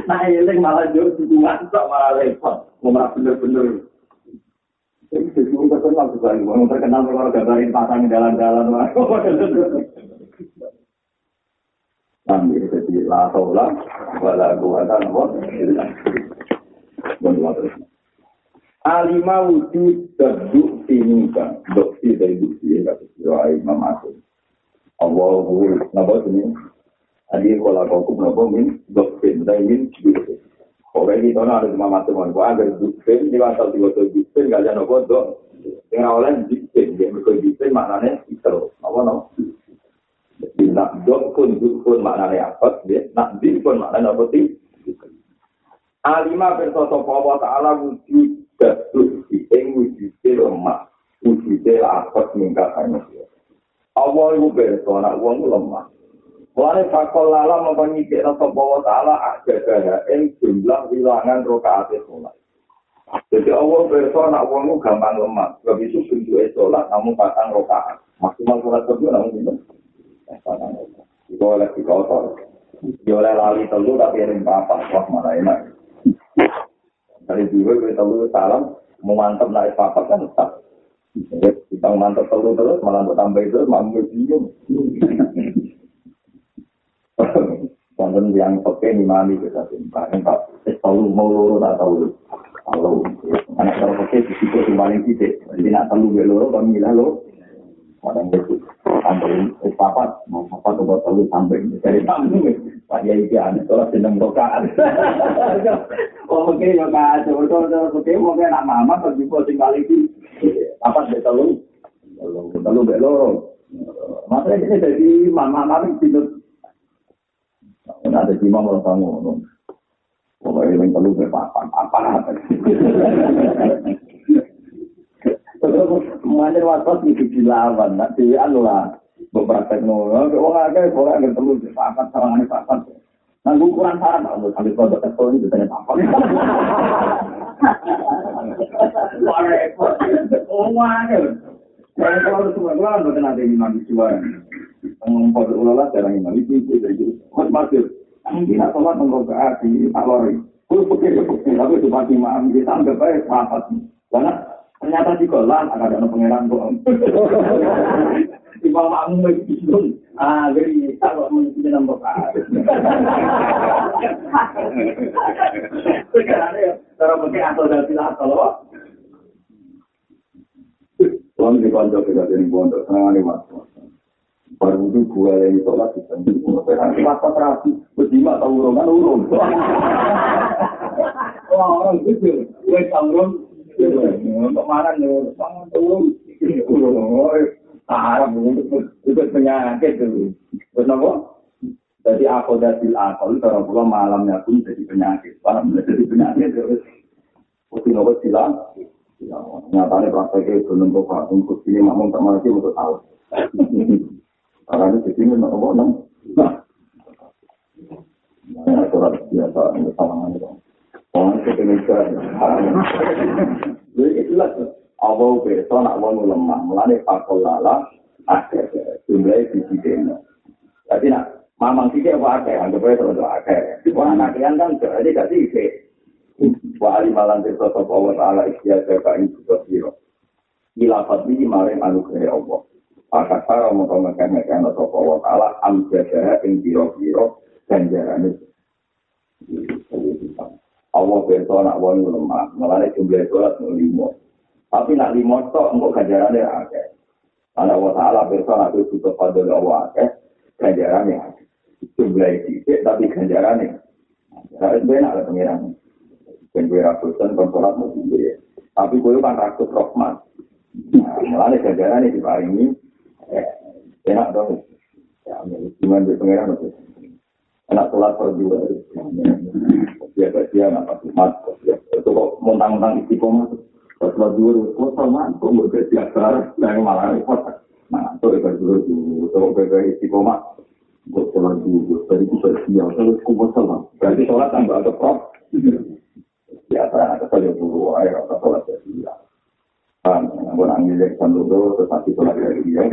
nah ini malah jauh dukungan tak malah repot. Malah bener-bener. Jadi itu terkenal juga. Mau terkenal kalau gambarin pasang jalan-jalan. Nanti jadi lah taulah. Walau gua ada apa. Bonus alima wujud terduk ini kan doksi dari bukti ya kata sira imam aku Allah hu napa ini adi kalau kau napa min? Doksi dari min. Bukti Orang ini tahu ada imam aku mau agar bukti di asal di waktu bukti nggak ada nopo dok yang awalnya bukti dia berkoi bukti maknanya itu apa no? Jadi nak dok pun pun maknanya apa dia? Nak di pun maknanya apa sih Alima bersoto Allah Ta'ala wujud Datus ing wujudnya lemah. Wujudnya lapat mingkatnya. Allah itu berso, anak uang lemah. Mulanya fakol lala mempenyikir rasa bahwa ta'ala ada daya yang jumlah wilangan rokaat sholat. Jadi Allah berso, anak uang itu gampang lemah. Sebab itu bentuknya sholat namun patang rokaat. Maksimal sholat kedua namun itu. Itu oleh di kotor. Ya oleh lali telu tapi ring papat, wah malah enak. Dari dua gue telu salam, mau mantep naik papat kan tetap. Kita mantep telu terus, malah tambah itu, malah bingung. Wonten yang peke mami kita timpa, empat telu mau loro tak tahu. Kalau anak kalau peke di situ paling titik, jadi nak telu gue loro, kami bilang lo, Kadang itu sampai papat, mau papat atau telu sampai dari tamu, pak yai dia ada sholat seneng rokaan. Mungkin ya kak, coba coba mungkin mungkin anak mama kalau juga tinggal itu papat dia telu, telu belok. Maksudnya ini jadi mama mama tidur. Ada lima orang tamu. Pokoknya yang telu berpapan, apa apa. Mana wasat itu dilawan, nak dian lah. Beberapa teknologi, orang agak orang agak perlu dipakat sama ini pakat. Nah, ukuran saran, kalau sampai produk teknologi itu tanya apa? Wah, repot. Oh, mana? Kalau semua keluar, bukan ada imam di. Ngomong pada ulama jarang imam itu itu itu. Mas Masir, tidak sholat mengobrol hati, tak lori. Kalau pikir pikir, tapi itu pasti imam kita anggap baik papat. Karena Ternyata di kolam ada ada pangeran kok. Bawah makmum bingung. Ah, jadi kalau mengikuti nomor Sekarang ya, cara pakai atau dari atau Kalau di pondok kita di nih mas. Baru itu gua yang sholat di sana. Masa terapi, berjima tahu urungan urung. Wah orang gue tahu nih? Jadi aku dari akal, kalau pulang malamnya pun jadi penyakit. Malam jadi penyakit terus. Mesti nopo silang. Nyatanya prakteknya itu nunggu pak, untuk ini makmum tak mati untuk tahu. Karena itu jadi nopo nang. Nah, surat biasa, salah itu. Itu Indonesia, jadi jelas, Allah beso nak wong lemah, mulane pakol lala, akhir jumlahnya di sini. Jadi nak mamang sih apa akhir, anggap aja terus. Wah anak yang kan jadi gak sih Wa ali malan te sosok Allah taala ikhya jaga ing juga siro. Ilafat ini maring anugerah Allah. Maka para mau ngekeh-ngekeh sosok Allah taala am jaga ing biro-biro ganjaran itu. Allah beso nak wong lemah, mulane jumlah sholat mau limo. Tapi nak limo tok engko ganjarane akeh. Ana wa taala beso nak itu kepada Allah akeh, ganjarane. Jumlah iki tapi ganjarane. Harus benar lah pengiran. Ben gue ratusan konsolat mau tinggi. Tapi gue kan ratus rahmat. Mulane ganjarane diparingi. Enak dong. Ya, cuma di pengiran Enak sholat berdua. Biasa dia nggak umat. Itu kok montang-montang istiqomah. Sholat dua, kok sama, kok mau jadi biasa, yang malah repot. Nah, itu ibadah dulu dulu. Kalau beda istiqomah, kok sholat dulu. Tadi itu bersiap, terus kumpul sholat. Berarti sholat tambah ada saja dulu, air atau sholat dulu, terus nanti sholat bersiap.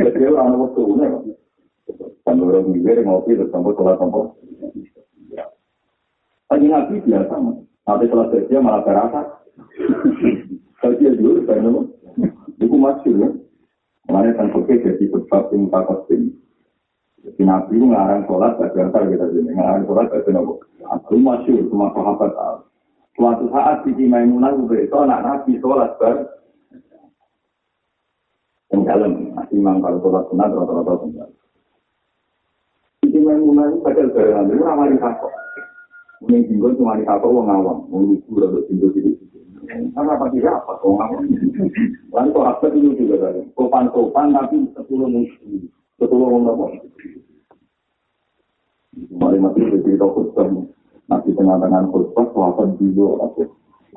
Mikir ngopi terus sampai Lagi nabi biasa, nanti setelah kerja malah terasa. Kerja dulu, saya nama. Itu masuk ya. Makanya kan oke jadi sebab yang tak kosim. Jadi nabi itu ngarang sholat, baca antar kita sini. Ngarang sholat, baca nama. Itu masuk, semua sahabat tahu. Suatu saat di Maimunah itu anak nabi sholat ber yang dalam, masih imam kalau sholat sunat rata-rata sunat. Di Maimunah itu baca berangan, itu ramai takut. Mungkin tinggal cuma di kapal wong awam, wong lugu atau tinggal di situ. Karena apa tidak apa, wong awam. Lalu kok apa itu juga tadi? Sopan-sopan tapi sepuluh musuh, sepuluh wong apa? Mati cerita khutbah, nanti tengah-tengah khutbah, suapan juga aku.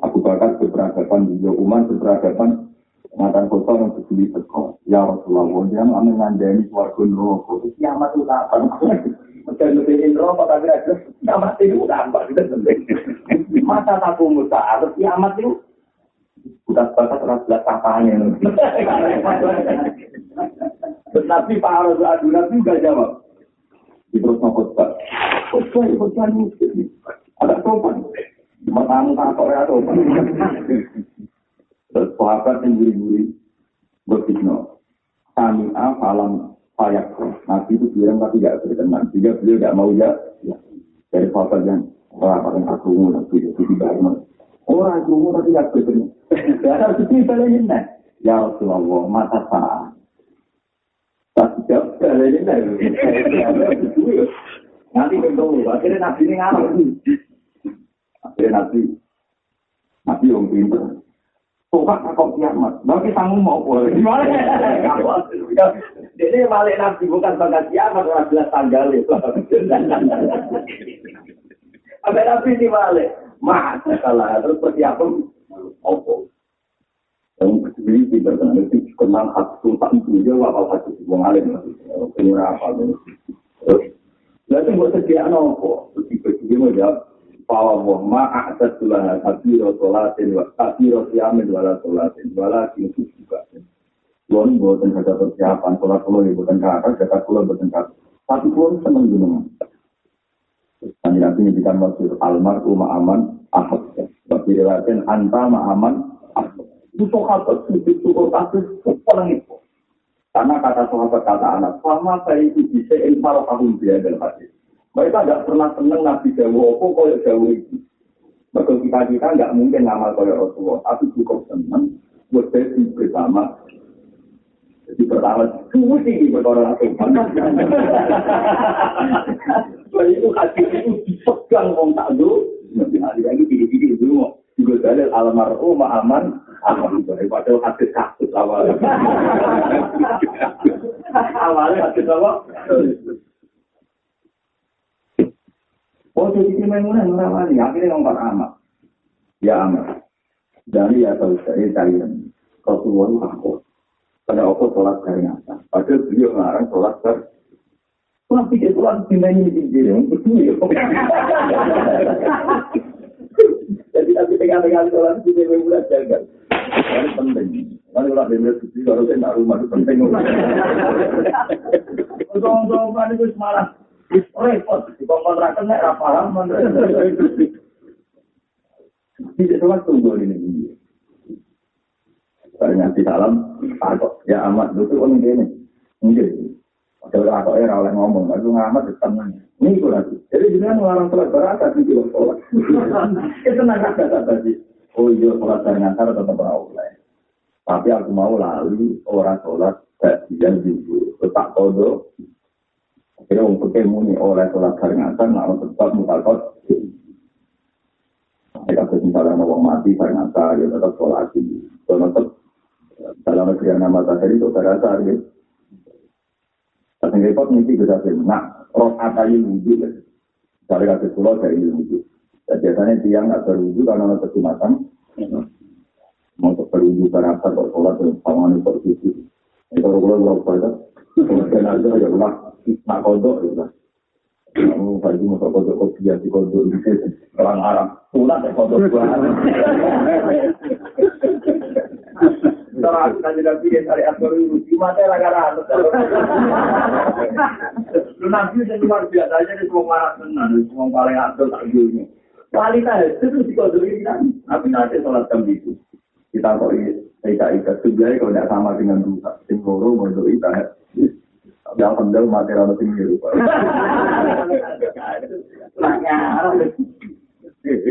Aku bakal keberagaman juga, umat keberagaman Matan kota yang berdiri teko, ya Rasulullah, dia nggak mengandani suarga neraka. Kiamat itu kapan? Dan lebih rokok tapi ada kiamat itu tambah kita Masa tak musa harus kiamat itu bukan sebatas ras belas katanya. Tapi Pak Harus Adu Nabi juga jawab. Di terus ngokot Khutbah, khutbah muslim. Ada sopan. Pertama tak kok ya sopan. Terus sahabat yang guri-guri berfitnah. Kami afalam payak. Nabi itu bilang tapi tidak berkenan. Jika beliau tidak mau ya. Dari sahabat yang yang aku nabi itu tidak Orang itu tapi tidak berkenan. Ya harus dibalik Ya Rasulullah, mata saat. Nanti ketemu, akhirnya nabi ini ngalah. Akhirnya nabi, nabi yang pintar. Tukak kok kiamat, bagi tanggung mau boleh. Gimana ya? Jadi balik nabi bukan bagai kiamat, orang jelas tanggal itu. Sampai nabi ini balik. Masa salah, terus persiapan. Apa? yang berdiri di bagian itu kenal hak sultan itu dia apa hak itu wong alim penyurah apa terus lalu buat sekian nopo tiba-tiba mau jawab bahwa wong ma adat tulah kabiro solatin wa kabiro siamin wala solatin wala kintu juga Kulon buatan kata persiapan, sholat kulon ya buatan kakak, kata kulon buatan kakak. Tapi kulon seneng gunungan. Kami nanti nyedikan maksud almarhum aman ahad. Bagi riwayatkan anta ma'aman ahad. itu sahabat sujud syukur kasih paling itu. Karena kata sahabat kata anak, sama saya itu bisa infar tahun dia dalam hati. Mereka tidak pernah senang Nabi Jawa, apa kaya Jawa itu. Maka kita kita nggak mungkin ngamal kaya Rasulullah, tapi cukup senang buat sesi bersama. Jadi pertama, semua tinggi buat orang lain. Jadi itu hati itu dipegang orang tak dulu, nanti hari lagi diri-diri dulu. Juga dalil almarhum aman aman padahal hadis kasus awalnya. awalnya hadis apa? Oh, jadi si Maimunah merawani, akhirnya ngomong amat. Ya amat. Dari ya tahu saya kalian. Rasulullah aku. Pada aku sholat dari. Padahal beliau ngarang sholat dari Sholat tiga sholat di mana ini tinggi. Berdua Jadi tapi tengah-tengah sholat di Maimunah jaga. Ini penting. Kalau orang dengar suci, kalau saya rumah itu penting. Untuk-untuk kan itu Repot. Di kontrakan saya paham. Tidak sholat tunggu ini. Ternyata di dalam, ya amat, itu kan ini. Mungkin. Ada orang kok era oleh ngomong, lalu ngamat di tangannya. Ini itu lagi. Jadi jangan melarang sholat berangkat di sholat. Itu tenang kata tadi. oh iya sholat dari ngantar tetap oleh. Tapi aku mau lalu orang sholat bagian juga tetap Akhirnya untuk kemuni oleh sholat dari ngantar, nah tetap mutakot. Mereka misalnya mau mati dari ngantar, ya tetap sholat ini. Tetap dalam negeri yang nama tadi itu terasa ya. Tapi repot mesti bisa Nah, roh atayi wujud. Dari kata pulau dari wujud. biasanya tiang nggak berwudu karena ada. Mau berwudu karena apa kok sholat berwudu. Ini kalau kalau kalau pada kemudian aja ya ulah nak kodok ya. Kamu pagi mau kodok kok dia di kodok di sini orang Arab. Pulang ya kodok gua. Terus kan jadi cari atur itu cuma saya lagi ada. Lu nanti jadi luar biasa aja di semua marah senang, semua paling atur tak kualitas itu dikodori kita. Tapi nanti sholat jam itu. Kita kok ika ika sebenarnya kalau tidak sama dengan dua, tim loro mau ika. Tapi yang pendel mati rata tinggi lupa. Itu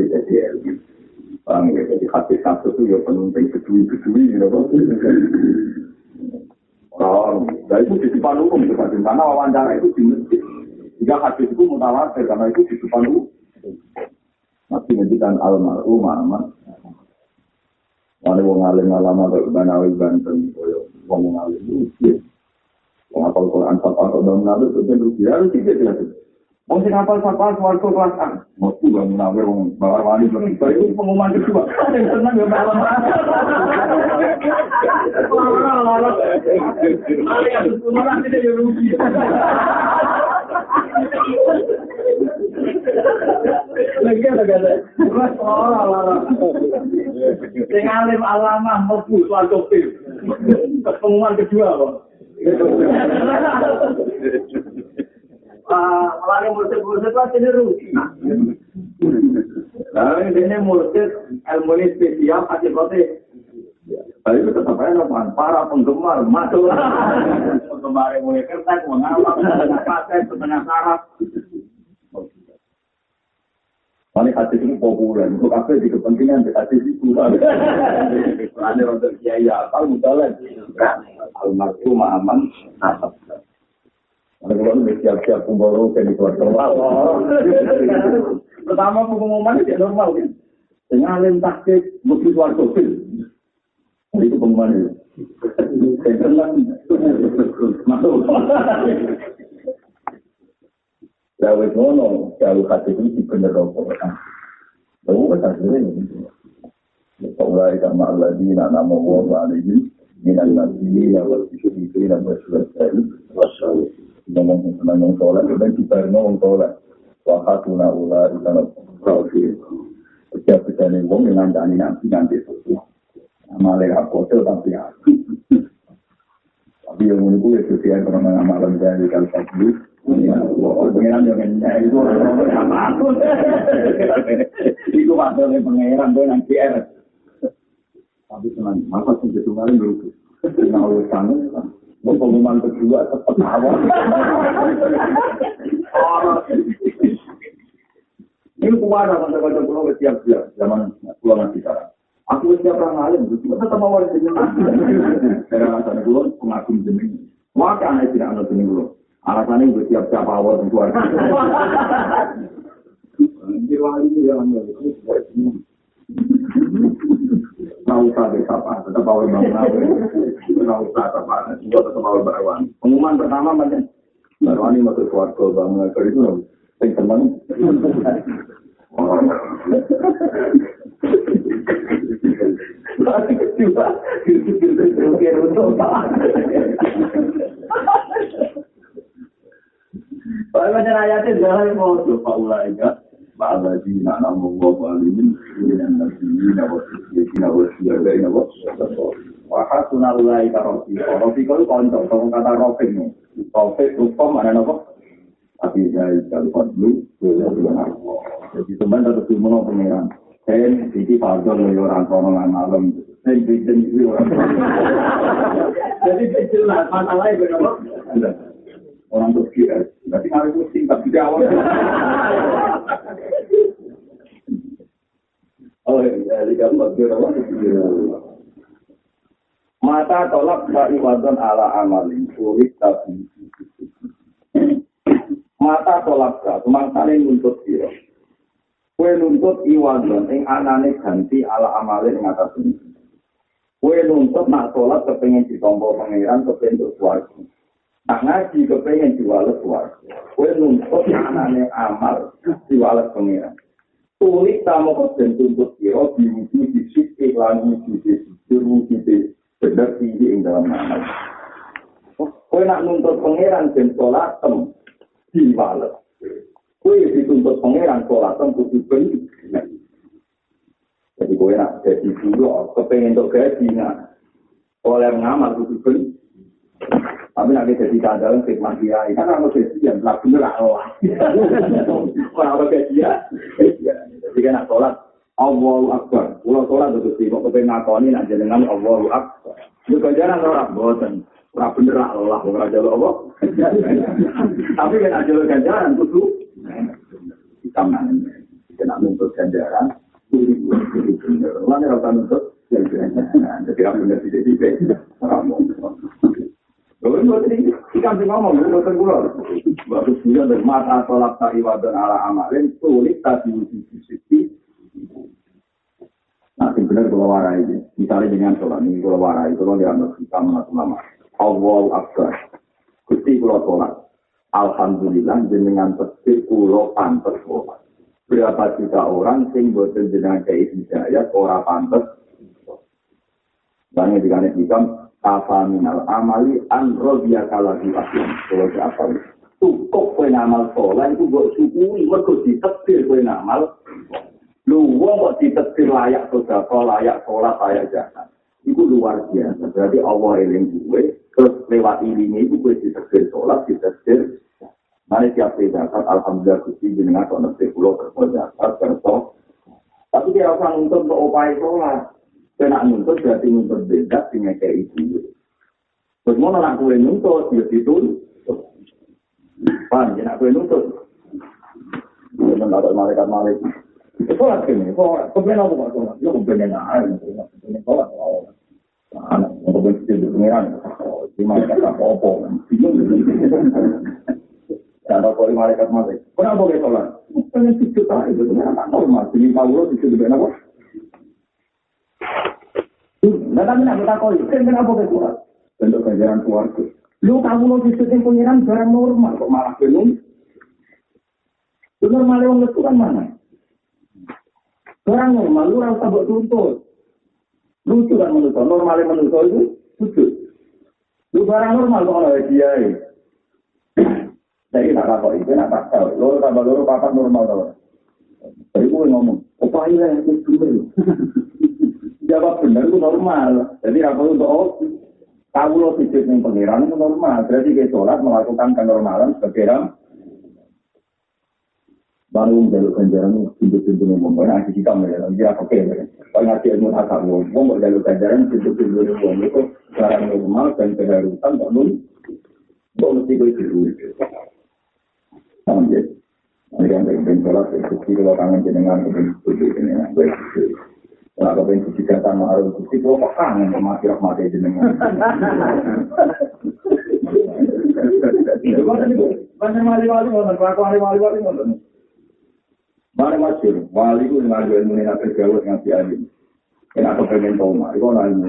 jadi Bang, jadi hati satu itu ya nah itu di depan umum karena wawancara itu di masjid. Jika hadis itu mutawatir karena itu di depan umum. Masih ngendikan almarhum aman. Wale wong alim alama kok banawi banten koyo wong alim itu. Wong apal Quran sapa kok dong nabi itu ben rugi harus tidak jelas. Wong sing apal sapa swarga kelas A. Mesti wong nabi wong bawar wali itu pengumuman kedua. Senang ya malam. Sing alim alama mlebu swarga pil.
Pengumuman kedua kok. Ah, malah murid-murid itu ini rugi. Nah, ini murid ilmu ini spesial, pasti kote. Tapi itu tetap aja para penggemar masuk. penggemar yang mulai kertas, mengawal, pakai setengah saraf.
Mana hati ini populer, untuk apa di kepentingan di hati itu. Ada untuk kiai apa, misalnya almarhum aman, nasab. Kalau kalau siap-siap kumpul ke di keluarga
Pertama pengumuman itu normal kan. Dengan alim taktik, mesti keluarga
Itu pengumuman itu.
Masuk.
Gawe ngono, gawe hati itu di bener rokok. Lalu kan hasilnya Faulai kama alladina nama wa alaihim minal wal syuhidina wa syuhadai wa syahid. Ngomong tentang yang sholat, dan kita ngomong sholat. Wa hatuna ula ikana kafir. Setiap kita nih wong yang ngandani nanti nanti itu. Amale hotel tapi ya. Tapi yang menurutku ya sesuai karena amalan dari kalsat Pengiran yang nyanyi itu apa aku? Itu maksudnya pengiran gue yang PR. Tapi senang, masa sih itu kali dulu. Nah, sana, pengumuman kedua tetap awal. Ini kuasa masa-masa pulau siap-siap zaman pulau masih sekarang. Aku siap orang lain, itu tetap awal jenengan. Karena sana pulau pengagum jenengan. Maka anak tidak ada jenengan pulau. Alasannya gue siap-siap awal dan keluarga. Jirwali itu yang Nggak usah deh, apa, tetap awal bangun Nggak usah, apa, tetap awal berawan. Pengumuman pertama, mana? Barawan ini masuk keluarga bangun, kalau itu seneng. Lagi kedua, gitu-gitu, untuk Kalau macam ayatnya jangan mau coba ulai ya. Bala di nak nama wa alimin dengan nabi nabi nabi nabi nabi nabi Wahai sunnah ulai karofi, karofi kalau kontok, kalau kata rofik nih, rofik rupam mana nopo? Tapi dari kalau dulu, jadi sebenarnya tetap cuma pengiran. Saya di pardon loh orang orang malam, berapa? Orang berkira. Berarti hari pusing tapi jawab. Oh iya, di gambar Mata tolak iwadon ala amalin sulit tapi Mata tolak ka, semangsane nuntut sira. Kue nuntut iwadon ing anane ganti ala amalin ing atas ini. Kue nuntut nak sholat kepengen ditompo pangeran kepengen untuk. Ngaji kepengen diwales suarga. Kue nuntut anane amal diwales pangeran. Tulis tamu kesen tuntut sira diwujud di sisi wujud di wujud bener tinggi ing dalam amal. Kue nak nuntut pangeran dan sholat tem diwales. Kue dituntut pangeran sholat tem kudu bener. Jadi kue nak jadi dulu kepengen untuk gaji nak oleh ngamal kudu bener. Tapi nanti jadi kandalan khidmat dia, kan orang gajian, lah bener Allah. Orang apa gajian? Jadi kan nak sholat, Allahu Akbar. Pulau sholat itu sih, kok kepengen ngakoni nak jenengan Allahu Akbar. Itu ganjaran orang, bosan. Orang bener Allah, orang jalo Allah. Tapi kan aja lo ganjaran, kudu. Hitam nanti. Kena nuntut ganjaran, kudu bener. Mana rasa nuntut? Jadi apa bener tidak-tidak. Lalu itu tadi ikan sih ngomong, itu bukan pulau. Bagus juga dari mata sholat tak ibadah ala amalin, sulit tadi uji sisi. Nah, benar kalau warai ini. Misalnya dengan sholat ini, kalau warai, kalau dianggap kita mengatur nama. Allah Akbar. Gusti kalau sholat. Alhamdulillah, dengan pasti pulau pantas sholat. Berapa juta orang sing boten jenengan kayak hidayah, orang pantas. Dan yang dikane kafa minal amali an rodya kala di aslam. Kalau siapa cukup kue amal sholat itu buat syukuri mergo ditetir kue amal lu wong kok ditetir layak sedekah layak sholat layak zakat itu luar biasa. Berarti Allah eling gue, terus lewat ini itu gue ditegir sholat, ditegir. Nanti tiap zakat, Alhamdulillah Gusti jenengan kok nanti pulau kerja kerja. Tapi dia akan nuntut untuk upaya sholat. Kena nuntut berarti nuntut beda dengan kayak itu. Terus mau nak kue nuntut, ya itu. Paham, nak kue nuntut. Jangan ada malaikat-malaikat. Sholat gini, sholat. Kemudian apa kok sholat? Ya kemudian aja. Kemudian sholat. Anak, kemudian itu pengiran. Di malaikat apa-apa. Bingung. Dan apa di malaikat malaikat. Kenapa dia sholat? Pengen sujud aja. Itu kan normal. Jadi kalau sujud dengan apa? Nah, tapi nak kita koi, kenapa dia sholat? Bentuk ganjaran keluarga. Lu kamu lo yang pengiran barang normal. Kok malah bingung? Itu normalnya orang itu kan mana? Orang normal, lu orang tabuk tuntut. Lucu kan menurut normalnya menurut itu lucu. Lu barang normal kok oleh dia ya. Jadi tak apa itu, nak tak tahu. Lo tambah lo papa normal tau. Jadi gue ngomong, apa ini yang itu bener? Jawab bener itu normal. Jadi apa untuk oh, tahu lo sujud yang pengiran itu normal. Berarti kita sholat melakukan kenormalan sebagai orang baru menjaluk ganjaran pintu-pintu yang membuat nanti kita melihat kira oke kalau ngaji ilmu akal mau mau jaluk ganjaran pintu-pintu yang membuat itu barang normal dan keharusan tak nun kok mesti gue itu sama ya. Ini kan pengen sholat itu kalau kangen jenengan setuju jenengan gue Nah, kalau pengen cuci kata harus cuci, gue kok kangen sama kira mati jenengan. Itu kan itu, banyak wali-wali, banyak wali-wali, banyak Mari masuk, wali itu dengan jual ilmu ini terjauh dengan si alim. Kenapa pengen toma? Itu orang ilmu.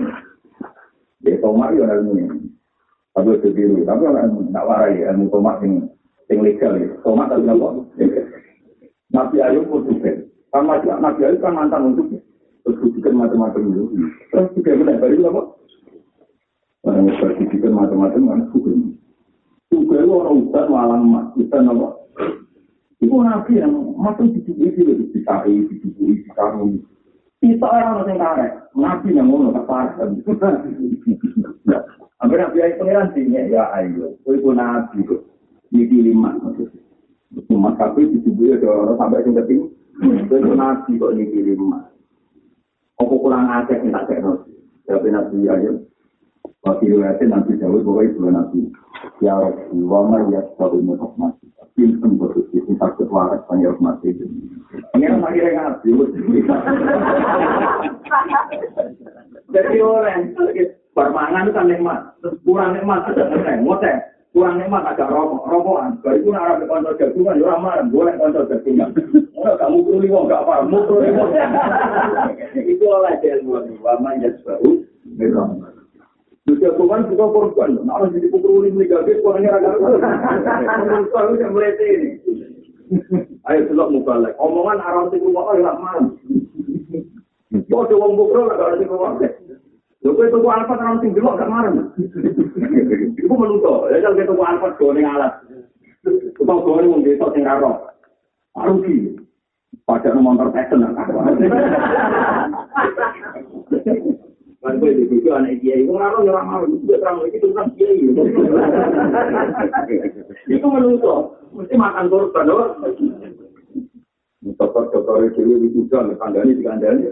Ya toma itu orang ilmu ini. Tapi itu biru. Tapi orang ilmu, tak warai ilmu toma yang yang legal ya. Toma tapi apa? Nabi Ayub pun juga. Kan Nabi Ayub kan mantan untuk terus kucikan macam-macam itu. Terus juga benar, baru apa? Yang berkucikan macam-macam kan hukum. Juga orang ustaz malam ustaz apa? Itu nabi yang masuk di itu lebih bisa tubuh itu kamu. Kita orang yang karek, nabi yang ngono tak parah. Hampir nabi yang pengiran sih ya ayo, itu nabi itu. Ini lima Cuma tapi di itu orang sampai yang penting. Itu nabi kok ini lima. Apa kurang aceh yang tak cek Tapi nabi ayo. Waktu itu nanti jauh bahwa itu nabi. Ya Rabbi, wa ma yastawi min rahmati. Pinten bodoh sih, sakit waras panggil rahmati. Ini yang lagi ngaji. Jadi orang bermangan kan nikmat, kurang nikmat ngoteh. Kurang nikmat agak rokok, rokokan. Baru itu arah ke konco jagungan, ya ramah, boleh konco jagungan. Enggak, kamu perlu lima, enggak apa, mau perlu lima. Itu oleh ilmu, wa ma yastawi min rahmati. Juga Tuhan juga korban. Nah, harus jadi pukul ini negatif, orangnya agak Kalau yang melete ini. Ayo selok muka lagi. Omongan arah itu rumah orang malam. Kau coba bukro lah kalau itu gua alfat orang tinggi gak marah. Ibu menutup. Ya kalau kita gua alfat goreng alat. Kita goreng mau besok tinggal roh. Arugi. Padahal motor passion. Kan gue di buku anak kiai, gue ngarang nyerang mau, gue terang lagi tentang kiai. Itu menungso, mesti makan korban, loh. Dokter-dokter kiai itu juga, kandani di kandani.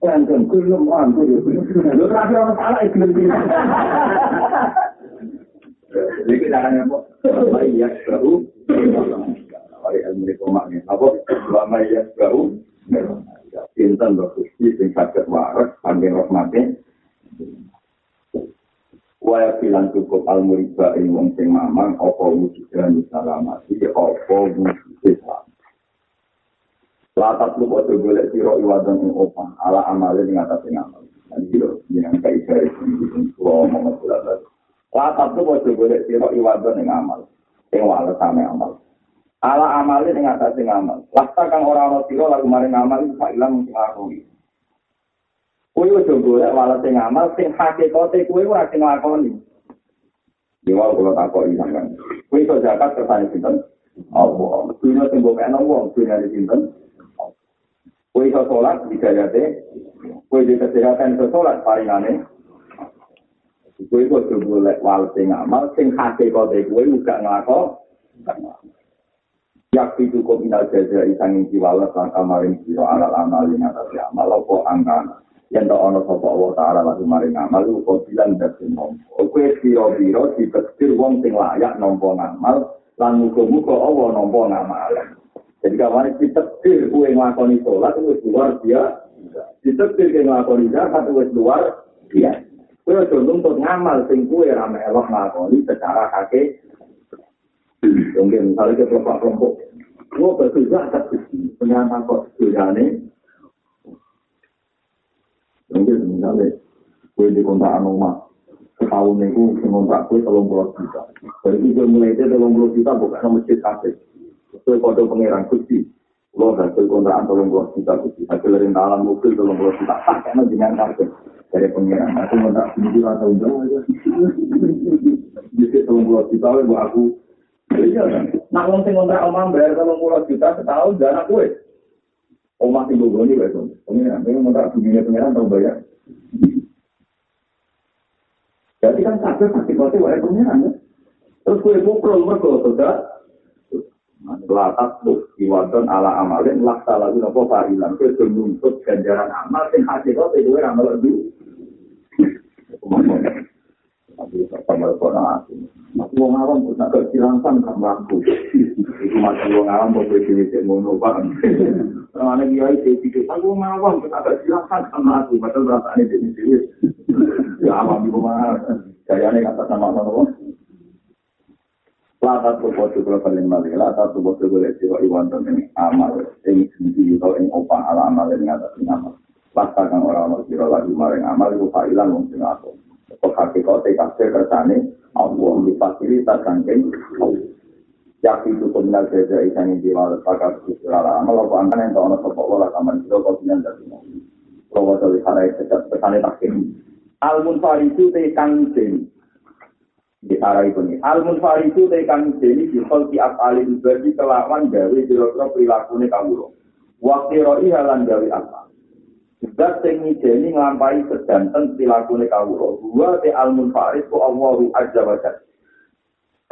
Lanjut, belum mampu. Lu terakhir orang salah, iklim ini. Jadi kita akan apa? Baik ya, baru. Baik ilmu itu maknya. Apa? Lama ya, baru. Pinten berkusti, sing sakit waras, panggil rahmatnya. Waya bilang cukup al muriba ini wong sing mamang apa wujudan salamati apa wujudan Latat lu kok golek sira iwadan ing opah ala amale ing atas ing amal. Jadi yo jeneng kai garis ing kula omong jelas. Lapat tuh mau coba lihat siro iwadah yang amal, yang wala sama amal. Ala amalin yang atas yang amal. Lasta kang orang orang siro lagu maring amal itu pak ilang aku. Kue udah boleh wala sing amal, sing hakikate kue ora sing lakoni. Di wal kalau tak kok ilang kan. Kue itu zakat kersane sinten. Allah. Dunia sing mbok ana wong dunia di sinten. Kue iso sholat hidayate, kue di kesehatan iso sholat paringane. Kue iso boleh wal sing amal, sing hakikate kue uga nglakon. Yakti cukup minal jaja isangin jiwala sang kamarin siro alal amal yang atas amal apa angka yang tak ono sopa Allah ta'ala lagi maring amal itu kau bilang dari nompo kue siro biro dibektir wong sing layak nompo ngamal lan muka-muka Allah nompo ngamal jadi kawan ditektir kue ngelakoni sholat itu luar biasa ditektir kue ngelakoni zakat itu luar biasa kue contoh untuk ngamal sing kue rame elok ngelakoni secara kake Mungkin misalnya ke kelompok-kelompok, gua berbeda tapi penyandang kok ini. Mungkin misalnya, gue di kontrakan rumah, setahun itu kontrak gue tolong puluh juta. Dari itu mulai itu puluh juta bukan masjid kafe. Itu kode pengiran kusti. Lo hasil kontrakan tolong puluh juta kusti. Hasil rintalan mobil tolong puluh juta. Tak karena dengan kafe. Dari pengiran aku kontrak sendiri atau enggak aja. Jadi tolong puluh juta aku Iya kan? Nak wong sing ngontrak omah bayar 30 juta setahun dan anak kowe. Omah sing bogoni wae to. Pengen pengen ngontrak dunia pengen tau bayar. Jadi kan sakit sakit kote wae pengen ya. Terus kowe pukul mergo sudah Latak tuh iwadon ala amalin laksa lagu nopo farilan kue nuntut ganjaran amal sing hati kau itu amal dulu. Tapi sama orang asing. Mas wong awam kok nak kecilangkan gak mampu. Iku mas wong awam kok wis dhewe sing ngono Pak. Ana kiai sing pikir aku wong awam kok nak kecilangkan gak mampu. Padahal rasane dhewe dhewe. Ya awam iku mah kayane kata sama sama Lata tu bosu kula paling mali, lata tu bosu kula siwa iwan ini amal, ini sendiri atau ini opang ala amal ini atas ini amal. Lata kan orang-orang sira lagi maring amal, itu fa'ilan wong sing aku. Kok hakikate kasih kersane Allah di fasilitas kangkeng Yakin itu peminat jaja ikan yang diwala pakai sesuatu amal apa angkan yang tahu sopo wala itu kau punya dari mau kalau dari sana itu kesana takin al munfaridu te kangkeng di arah itu nih al munfaridu te kangkeng di di afali berarti kelawan gawe jero perilaku nih kamu waktu roi halan gawe apa Zat sing ngijeni nglampahi sedanten pilakune kawula. Dua te almun farid ku Allahu azza wa jalla.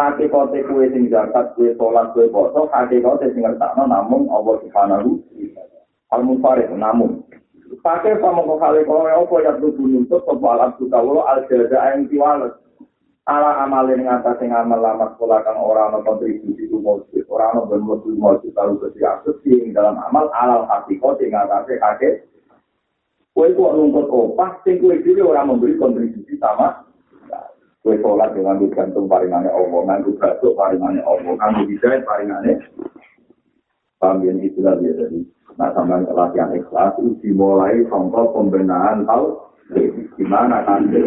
Hake kote kue sing zakat, kue sholat, kue poso, hake kote sing ngertakno namun Allah subhanahu almun farid namun. Pakai sama kok kali kowe opo ya tuh nuntut sopo alam suka wulo al jaza yang tiwalet. Ala amalin yang atas yang amal lama sekolah kan orang no kontribusi itu mojib, orang no bermojib mojib kalau kesiasus sing dalam amal alal hati kote yang atasnya kakek Kue kok rumput opah, sing kue diri orang memberi kontribusi sama. Kue sholat dengan gantung paringannya Allah, nganggu batuk paringannya Allah, nganggu hidayat paringannya. Paham ya, itulah dia jadi. Nah, sama latihan ikhlas itu dimulai contoh pembenahan tahu di mana kan jadi